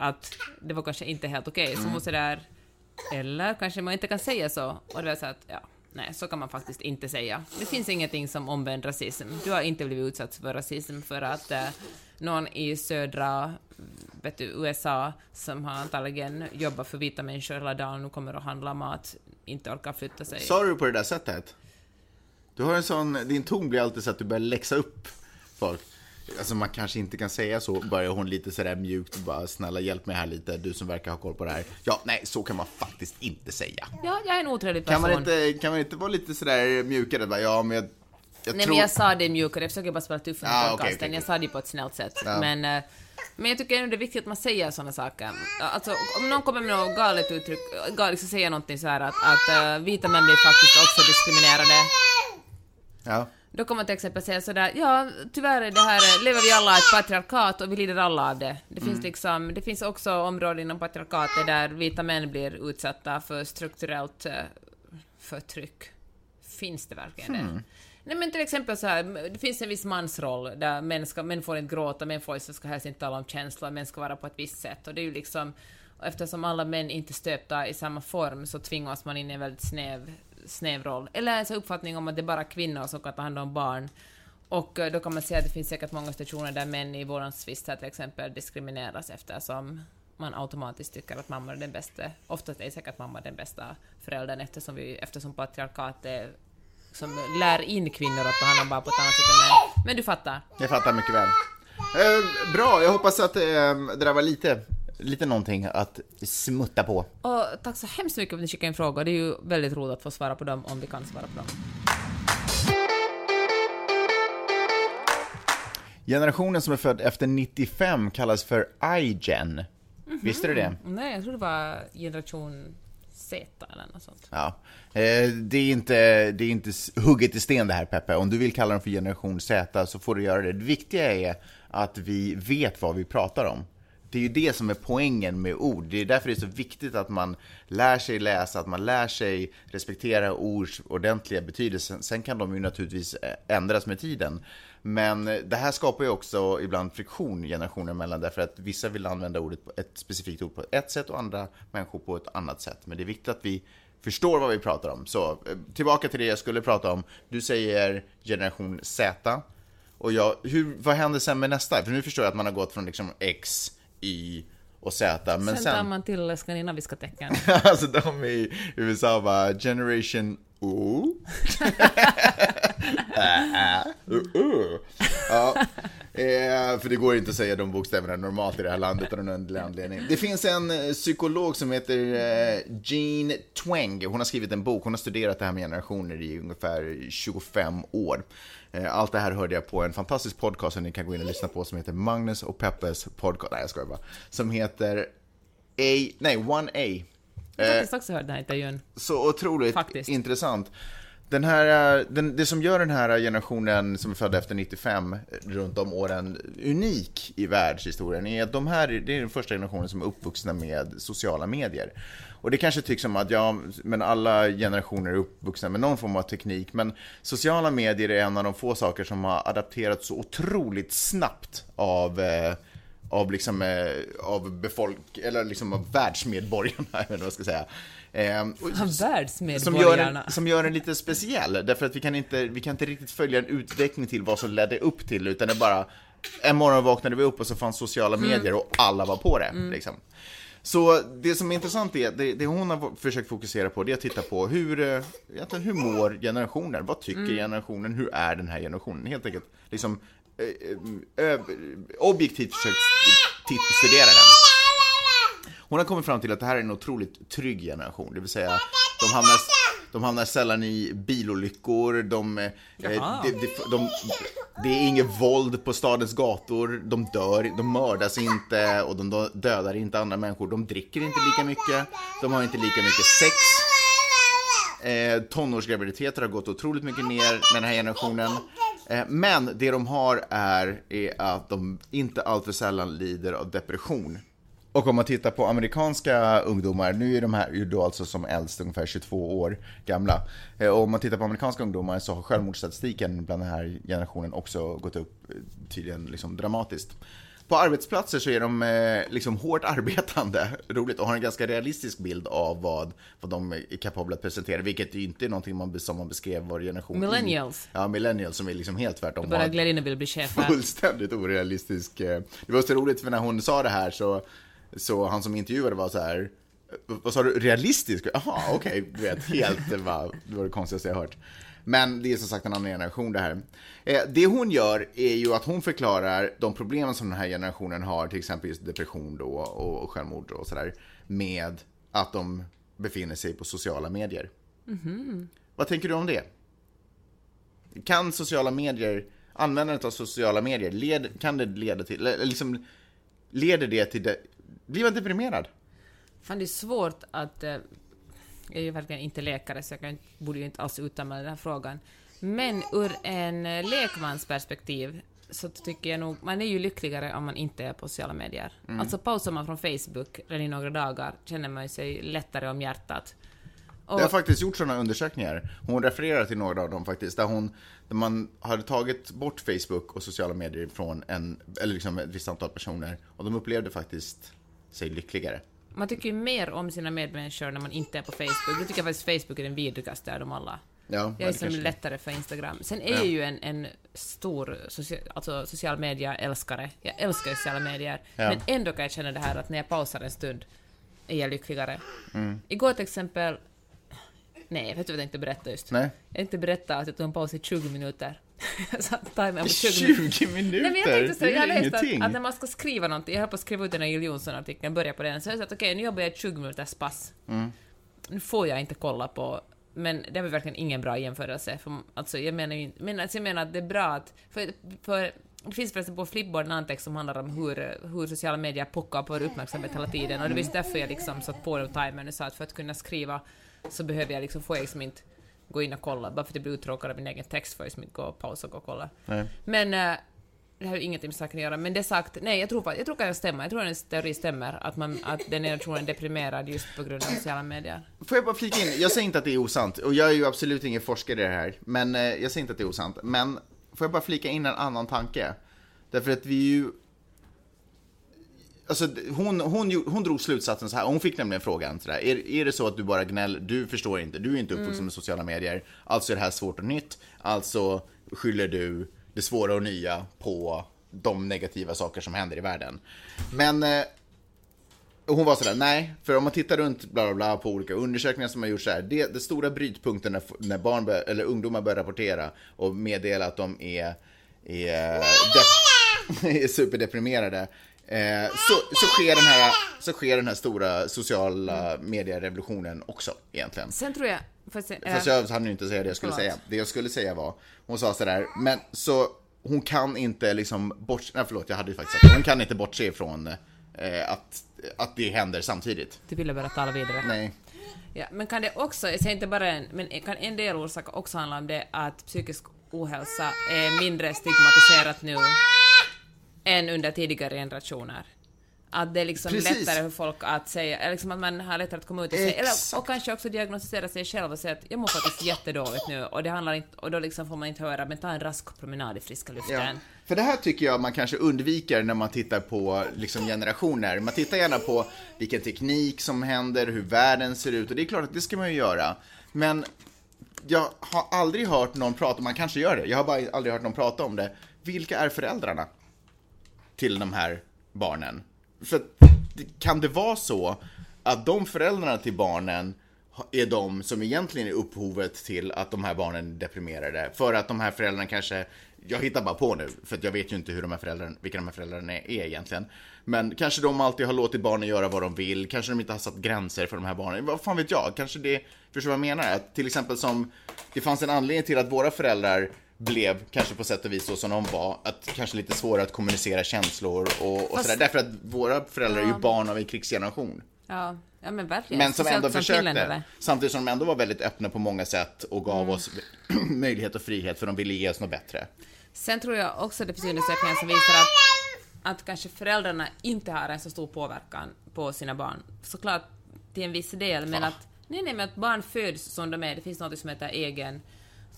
att det var kanske inte helt okej, okay. så hon sådär, eller kanske man inte kan säga så, och det var så att, ja, nej, så kan man faktiskt inte säga. Det finns ingenting som omvänd rasism. Du har inte blivit utsatt för rasism för att eh, någon i södra vet du, USA som har antagligen jobbat för vita människor hela dagen och kommer att handla mat, inte orkar flytta sig. Sa du på det där sättet? Du har en sån, din ton blir alltid så att du börjar läxa upp folk. Alltså man kanske inte kan säga så, börjar hon lite sådär mjukt och bara snälla hjälp mig här lite, du som verkar ha koll på det här. Ja, nej, så kan man faktiskt inte säga. Ja, jag är en otrevlig person. Kan man inte, kan man inte vara lite sådär mjukare? Bara, ja, men jag, jag Nej, tror... men jag sa det mjukare, jag försöker bara spela tuff under ah, podcasten. Okay, okay, Jag sa det på ett snällt sätt. Ja. Men, eh, men jag tycker ändå det är viktigt att man säger sådana saker. Alltså, om någon kommer med något galet uttryck, galet, liksom säger någonting så här att, att uh, vita män blir faktiskt också diskriminerade. Ja. Då kommer man till exempel säga sådär, ja tyvärr är det här, lever vi alla i ett patriarkat och vi lider alla av det. Det finns mm. liksom, det finns också områden inom patriarkatet där vita män blir utsatta för strukturellt uh, förtryck. Finns det verkligen mm. det? Nej men till exempel så här, det finns en viss mansroll där män, ska, män får inte gråta, män får, ska helst inte tala om känslor, män ska vara på ett visst sätt. Och det är ju liksom, eftersom alla män inte stöpta i samma form så tvingas man in i en väldigt snäv snäv roll. Eller en uppfattning om att det är bara kvinnor som kan ta hand om barn. Och eh, då kan man säga att det finns säkert många situationer där män i vårdnadstvister till exempel diskrimineras eftersom man automatiskt tycker att mamma är den bästa. Oftast är säkert mamma den bästa föräldern eftersom, vi, eftersom patriarkatet som lär in kvinnor att ta hand om barn på ett annat sätt än män. Men du fattar. Jag fattar mycket väl. Eh, bra, jag hoppas att eh, det där var lite, lite någonting att smutta på. Och tack så hemskt mycket för att ni skickade in frågor. Det är ju väldigt roligt att få svara på dem om vi kan svara på dem. Generationen som är född efter 95 kallas för iGen. Visste du det? Nej, jag tror det var generation Z eller något sånt. Ja. Eh, det, är inte, det är inte hugget i sten det här Peppe. Om du vill kalla dem för generation Z så får du göra det. Det viktiga är att vi vet vad vi pratar om. Det är ju det som är poängen med ord. Det är därför det är så viktigt att man lär sig läsa, att man lär sig respektera ords ordentliga betydelse. Sen kan de ju naturligtvis eh, ändras med tiden. Men eh, det här skapar ju också ibland friktion generationer emellan därför att vissa vill använda ordet på ett specifikt ord på ett sätt och andra människor på ett annat sätt. Men det är viktigt att vi förstår vad vi pratar om. Så eh, tillbaka till det jag skulle prata om. Du säger generation Z. Och jag, hur, vad händer sen med nästa? För nu förstår jag att man har gått från liksom X, Y och Z. Men Sen sen, tar man till skandinaviska tecken. alltså de i USA bara generation O. Ä, ä, uh, uh. Ja, eh, för det går inte att säga de bokstäverna normalt i det här landet av någon underlig anledning. Det finns en eh, psykolog som heter eh, Jean Twenge. Hon har skrivit en bok. Hon har studerat det här med generationer i ungefär 25 år. Eh, Allt det här hörde jag på en fantastisk podcast som ni kan gå in och lyssna på som heter Magnus och Peppes podcast. Nej, jag skojar bara. Som heter A, nej, 1A. Jag har faktiskt också hört den här intervjun. Så otroligt Faktiskt. intressant. Den här, eh, den, det som gör den här generationen som är född efter 95 eh, runt om åren unik i världshistorien är att de här, det är den första generationen som är uppvuxna med sociala medier. Och det kanske tycks som att ja, men alla generationer är uppvuxna med någon form av teknik, men sociala medier är en av de få saker som har adapterats så otroligt snabbt av eh, av liksom, eh, av befolk, eller liksom av världsmedborgarna, eller vad jag ska säga. Eh, och- som, gör den, som gör den lite speciell, därför att vi kan, inte, vi kan inte riktigt följa en utveckling till vad som ledde upp till, utan det är bara, en morgon vaknade vi upp och så fanns sociala medier och alla var på det. Liksom. Så det som är intressant är, det, det hon har försökt fokusera på, det är att titta på hur, eh, hur mår generationen? Vad tycker generationen? Hur är den här generationen? Helt enkelt, liksom, eh, eh, ö- objektivt försökt studera den. Hon har kommit fram till att det här är en otroligt trygg generation, det vill säga de hamnar, de hamnar sällan i bilolyckor, de, eh, de, de, de, det är inget våld på stadens gator, de dör, de mördas inte och de dödar inte andra människor, de dricker inte lika mycket, de har inte lika mycket sex. Eh, tonårsgraviditeter har gått otroligt mycket ner med den här generationen. Eh, men det de har är, är att de inte alltför sällan lider av depression. Och om man tittar på amerikanska ungdomar, nu är de här ju då alltså som äldst ungefär 22 år gamla. Eh, och om man tittar på amerikanska ungdomar så har självmordsstatistiken bland den här generationen också gått upp eh, tydligen liksom dramatiskt. På arbetsplatser så är de eh, liksom hårt arbetande, roligt, och har en ganska realistisk bild av vad, vad de är kapabla att presentera, vilket ju inte är någonting man, som man beskrev vår generation. Millennials. Ja, millennials som är liksom helt tvärtom. Bara Glenn vill bli chef här. fullständigt orealistisk. Det var så roligt för när hon sa det här så, så han som intervjuade var så här. "Eh, Vad sa du? Realistisk? Jaha, okej. Du vet, helt, var det, var det konstigaste jag hört. Men det är som sagt en annan generation det här. Eh, Det hon gör är ju att hon förklarar de problemen som den här generationen har, till exempel just depression då och och självmord och sådär, med att de befinner sig på sociala medier. Vad tänker du om det? Kan sociala medier, användandet av sociala medier, led, kan det leda till, liksom, leder det till, det, blir man deprimerad? Fan, det är svårt att... eh, Jag är ju verkligen inte läkare, så jag kan, borde ju inte alls uttala mig den här frågan. Men ur en eh, lekmans perspektiv så tycker jag nog... Man är ju lyckligare om man inte är på sociala medier. Alltså pausar man från Facebook redan i några dagar känner man sig lättare om hjärtat. Och, Det har faktiskt gjort sådana undersökningar. Hon refererar till några av dem faktiskt, där, hon, där man hade tagit bort Facebook och sociala medier från en, eller liksom ett visst antal personer och de upplevde faktiskt sig lyckligare. man tycker ju mer om sina medmänniskor när man inte är på Facebook. Jag tycker faktiskt Facebook är den vidrigaste av dem alla. Ja, jag är som kanske- lättare för Instagram. Sen är Ja. jag ju en, en stor socia, alltså social media-älskare. Jag älskar sociala medier. Ja. Men ändå kan jag känna det här att när jag pausar en stund är jag lyckligare. Mm. Igår till exempel... Nej, vet du vad jag tänkte berätta just? Nej. Jag tänkte berätta att jag tog en paus i 20 minuter. jag satte timern på 20 minuter. 20 minuter? Nej, men jag tänkte så, det jag är läste ingenting. att, att när man ska skriva någonting, jag höll på att skriva ut den här Jill Johnson-artikeln, börja på den, så jag sa att okej, nu jobbar jag i 20 minuters pass. Mm. Nu får jag inte kolla på, men det var verkligen ingen bra jämförelse. För, alltså, jag menar ju men alltså, jag menar att det är bra att, för, för det finns förresten på Flipboard en antext som handlar om hur, hur sociala medier pockar på vår uppmärksamhet hela tiden, och det var just därför jag liksom satt på den timern och sa att för att kunna skriva så behöver jag liksom, jag liksom inte gå in och kolla, bara för att jag blir uttråkad av min egen text får jag liksom inte gå och pausa och gå och kolla. Nej. Men eh, det har ju ingenting med saken att göra, men det sagt, nej jag tror, jag tror att det stämmer, jag tror att hennes teori stämmer, att, man, att den generationen är deprimerad just på grund av sociala medier. Får jag bara flika in, jag säger inte att det är osant, och jag är ju absolut ingen forskare i det här, men eh, jag säger inte att det är osant. Men får jag bara flika in en annan tanke? Därför att vi är ju... Alltså hon, hon, hon drog slutsatsen så här, hon fick nämligen frågan sådär, är, är det så att du bara gnäller, du förstår inte, du är inte uppvuxen med sociala medier, alltså är det här svårt och nytt, alltså skyller du det svåra och nya på de negativa saker som händer i världen. Men eh, hon var sådär, nej, för om man tittar runt bla bla bla på olika undersökningar som har gjorts så här, det, det stora brytpunkten när, när barn bör, eller ungdomar börjar rapportera och meddela att de är, är, är superdeprimerade, eh, så, så, sker den här, så sker den här stora sociala medierevolutionen också egentligen. Sen tror jag... Fast, Fast jag hann ju inte säga det jag skulle Förlåt. säga. Det jag skulle säga var, hon sa sådär, men så hon kan inte liksom bortse, nej förlåt jag hade ju faktiskt sagt hon kan inte bortse ifrån eh, att, att det händer samtidigt. Du ville bara tala vidare. Nej. Ja, men kan det också, jag säger inte bara en, men kan en del orsak också handla om det att psykisk ohälsa är mindre stigmatiserat nu än under tidigare generationer? Att det är liksom Precis. lättare för folk att säga, liksom att man har lättare att komma ut och säga, eller, och kanske också diagnostisera sig själv och säga att jag mår faktiskt jättedåligt nu och det handlar inte, och då liksom får man inte höra, men ta en rask promenad i friska luften. Ja. För det här tycker jag man kanske undviker när man tittar på liksom, generationer. Man tittar gärna på vilken teknik som händer, hur världen ser ut och det är klart att det ska man ju göra. Men jag har aldrig hört någon prata, man kanske gör det, jag har bara aldrig hört någon prata om det. Vilka är föräldrarna till de här barnen? För att, kan det vara så att de föräldrarna till barnen är de som egentligen är upphovet till att de här barnen är deprimerade? För att de här föräldrarna kanske, jag hittar bara på nu, för att jag vet ju inte hur de här föräldrarna, vilka de här föräldrarna är egentligen. Men kanske de alltid har låtit barnen göra vad de vill, kanske de inte har satt gränser för de här barnen. Vad fan vet jag? Kanske det, förstår du vad jag menar? Att till exempel som, det fanns en anledning till att våra föräldrar blev, kanske på sätt och vis så som de var, att kanske lite svårare att kommunicera känslor och, och Fast- sådär. Därför att våra föräldrar är ju barn av en krigsgeneration. Ja, ja men verkligen. Men som ändå som försökte, finländare. samtidigt som de ändå var väldigt öppna på många sätt och gav Mm. oss möjlighet och frihet för de ville ge oss något bättre. Sen tror jag också det finns undersökningar som visar att, att kanske föräldrarna inte har en så stor påverkan på sina barn. Såklart till en viss del, men Va? att, nej, nej, men att barn föds som de är. Det finns något som heter egen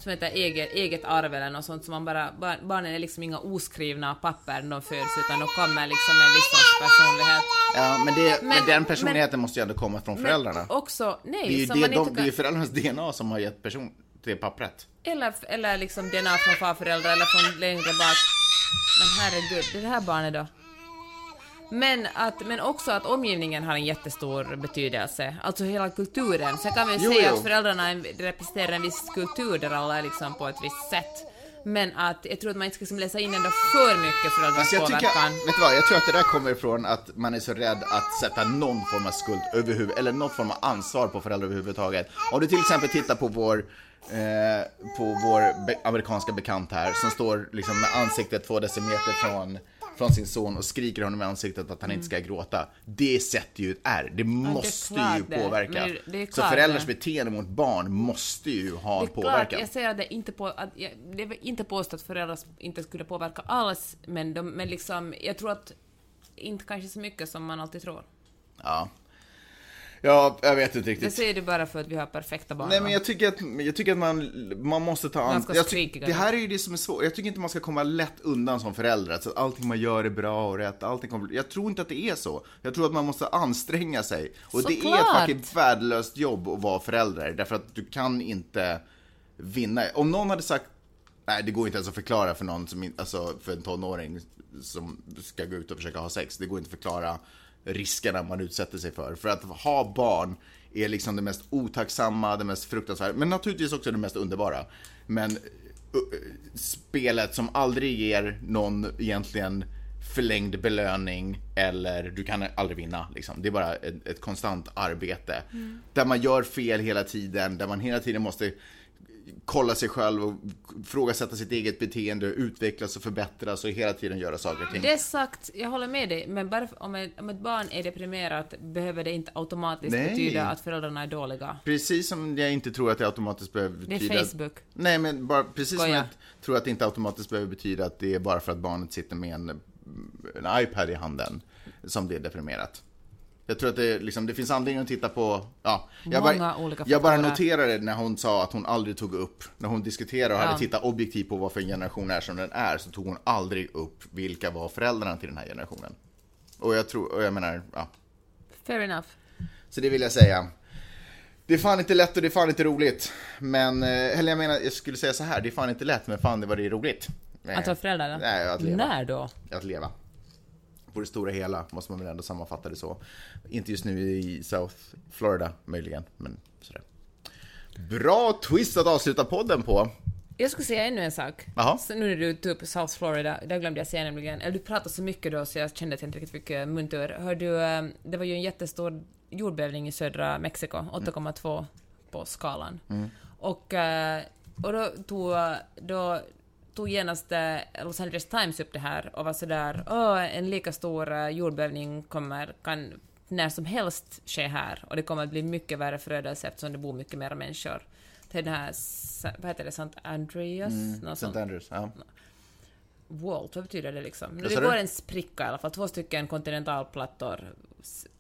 som heter eget, eget arv eller något sånt som man bara, barn, barnen är liksom inga oskrivna papper när de föds utan de kommer liksom med en viss sorts personlighet. Ja, men, det, men, Men- den personligheten måste ju ändå komma från föräldrarna. Men också, nej, det är ju det, de, det är kan, föräldrarnas DNA som har gett person, det pappret. eller, eller liksom DNA från farföräldrar eller från längre bak. Men herregud, det här barnet då? Men, att, men också att omgivningen har en jättestor betydelse, alltså hela kulturen. Sen kan vi Jo, säga att föräldrarna representerar en viss kultur där alla är liksom på ett visst sätt. Men att jag tror att man inte ska liksom läsa in ändå för mycket föräldrars Alltså jag, tycker, påverkan. vet du vad, jag tror att det där kommer ifrån att man är så rädd att sätta någon form av skuld överhuvud, eller någon form av ansvar på föräldrar överhuvudtaget. Om du till exempel tittar på vår, eh, på vår be- amerikanska bekant här som står liksom med ansiktet två decimeter från, från sin son och skriker honom i ansiktet att han inte ska gråta. Det sätter ju ett R. Det måste klart ju det. påverka. Det är så föräldrars det. beteende mot barn måste ju ha Det är klart, påverkan. jag säger att det inte på, att jag, det är inte påstått att föräldrar inte skulle påverka alls, men, de, men liksom, jag tror att inte kanske så mycket som man alltid tror. Ja. Ja, jag vet inte Det riktigt. säger du bara för att vi har perfekta barn. Nej men jag tycker att, jag tycker att man, man måste ta an... Jag ty- skrikiga. Det här är ju det som är svårt. Jag tycker inte man ska komma lätt undan som förälder. Så att allting man gör är bra och rätt. Allting kommer... Jag tror inte att det är så. Jag tror att man måste anstränga sig. Och det är Såklart. ett fucking värdelöst jobb att vara förälder. Därför att du kan inte vinna. Om någon hade sagt, nej det går inte ens att förklara för någon som, alltså för en tonåring som ska gå ut och försöka ha sex. Det går inte att förklara riskerna man utsätter sig för. För att ha barn är liksom det mest otacksamma, det mest fruktansvärda, men naturligtvis också det mest underbara. Men uh, spelet som aldrig ger någon egentligen förlängd belöning eller du kan aldrig vinna. Liksom. Det är bara ett, ett konstant arbete. Där man gör fel hela tiden, där man hela tiden måste kolla sig själv och frågasätta sitt eget beteende, utvecklas och förbättras och hela tiden göra saker och ting. Det sagt, jag håller med dig, men bara om ett, om ett barn är deprimerat behöver det inte automatiskt Nej. betyda att föräldrarna är dåliga. Precis som jag inte tror att det automatiskt behöver Det betyda... är Facebook. Nej, men bara, precis som Skoja. jag tror att det inte automatiskt behöver betyda att det är bara för att barnet sitter med en, en iPad i handen som det är deprimerat. Jag tror att det, liksom, det finns anledning att titta på... Ja, jag Många bara, olika Jag bara noterade när hon sa att hon aldrig tog upp, när hon diskuterade och Ja. hade tittat objektivt på varför en generation är som den är, så tog hon aldrig upp vilka var föräldrarna till den här generationen. Och jag tror, och jag menar, ja. Fair enough. Så det vill jag säga. Det är fan inte lätt och det är fan inte roligt. Men, eh, eller jag menar, jag skulle säga så här, det är fan inte lätt, men fan det var det roligt. Att vara förälder? Nej, att leva. När då? Att leva. På det stora hela måste man väl ändå sammanfatta det så. Inte just nu i South Florida möjligen, men sådär. Bra twist att avsluta podden på. Jag skulle säga ännu en sak. Jaha. Så nu när du tog upp South Florida, där glömde jag säga nämligen, eller du pratade så mycket då så jag kände att jag inte riktigt fick eh, muntur. Hör du, eh, det var ju en jättestor jordbävning i södra Mexiko, 8,2 på skalan. Och, eh, och då tog, då tog genast eh, Los Angeles Times upp det här och var sådär, åh, en lika stor eh, jordbävning kommer, kan när som helst ske här och det kommer att bli mycket värre förödelse eftersom det bor mycket mer människor. Är den här, vad heter det, St. Andreas? Något St. sånt. Andrews, ja. Walt, vad betyder det liksom? Det går en spricka i alla fall, två stycken kontinentalplattor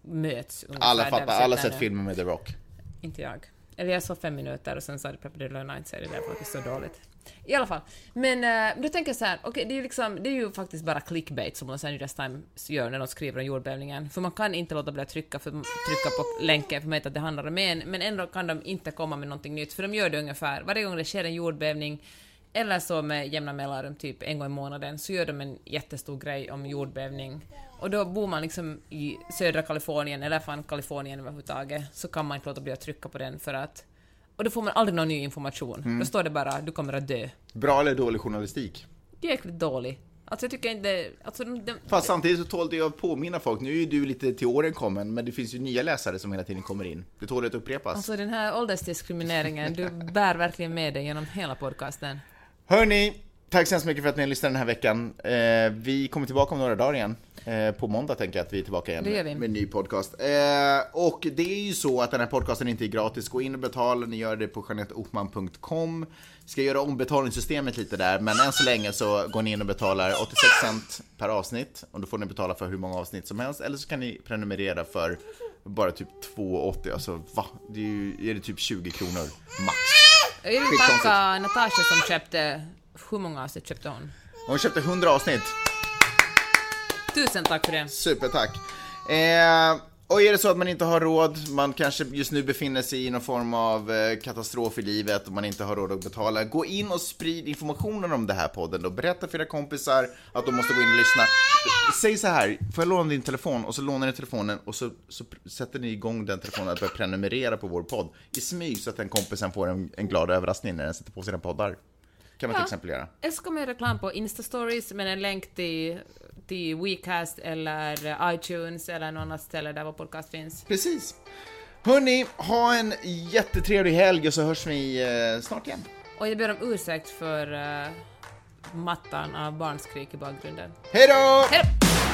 möts ungefär Alla där fattar, alla sett filmen med The Rock. Inte jag. Eller jag såg fem minuter och sen sa det Pepper så är det därför att det är så dåligt. I alla fall. Men eh, uh, då tänker jag så här, okay, det är ju liksom, det är ju faktiskt bara clickbait som Los Angeles Times gör när de skriver om jordbävningen. För man kan inte låta bli att trycka, för, trycka på länken för man vet att det handlar om en, men ändå kan de inte komma med någonting nytt, för de gör det ungefär varje gång det sker en jordbävning eller så med jämna mellanrum, typ en gång i månaden, så gör de en jättestor grej om jordbävning. Och då bor man liksom i södra Kalifornien, eller fan Kalifornien överhuvudtaget, så kan man inte låta bli att trycka på den för att... Och då får man aldrig någon ny information. Då står det bara du kommer att dö. Bra eller dålig journalistik? Det är jäkligt dålig. Alltså jag tycker inte... Alltså de, de, Fast samtidigt så tål det ju att påminna folk. Nu är ju du lite till åren kommen, men det finns ju nya läsare som hela tiden kommer in. Det tål att upprepas. alltså den här åldersdiskrimineringen, du bär verkligen med dig genom hela podcasten. Hörni, tack så hemskt mycket för att ni lyssnade den här veckan. Eh, vi kommer tillbaka om några dagar igen. Eh, på måndag tänker jag att vi är tillbaka igen vi. med en ny podcast. Eh, och det är ju så att den här podcasten inte är gratis. Gå in och betala, ni gör det på janetteohman.com. Ska göra om betalningssystemet lite där, men än så länge så går ni in och betalar 86 cent per avsnitt. Och då får ni betala för hur många avsnitt som helst, eller så kan ni prenumerera för bara typ 2,80. Alltså va? Det är, ju, är det typ 20 kronor max. Jag vill tacka Natasha som köpte... Hur många avsnitt köpte hon? Hon köpte 100 avsnitt. Tusen tack för det. Supertack. Eh, och är det så att man inte har råd, man kanske just nu befinner sig i någon form av eh, katastrof i livet och man inte har råd att betala, gå in och sprid informationen om det här podden då. Berätta för era kompisar att de måste gå in och lyssna. Säg så här, får jag låna din telefon? Och så lånar ni telefonen och så, så sätter ni igång den telefonen att börja prenumerera på vår podd i smyg så att den kompisen får en, en glad överraskning när den sätter på sina poddar. Kan man till Ja. exempel göra. Jag ska med reklam på Insta-stories med en länk till, till WeCast eller iTunes eller något annat ställe där vår podcast finns. Precis. Hörni, ha en jättetrevlig helg och så hörs vi eh, snart igen. Och jag ber om ursäkt för uh, mattan av barnskrik i bakgrunden. Hej då! Hej då!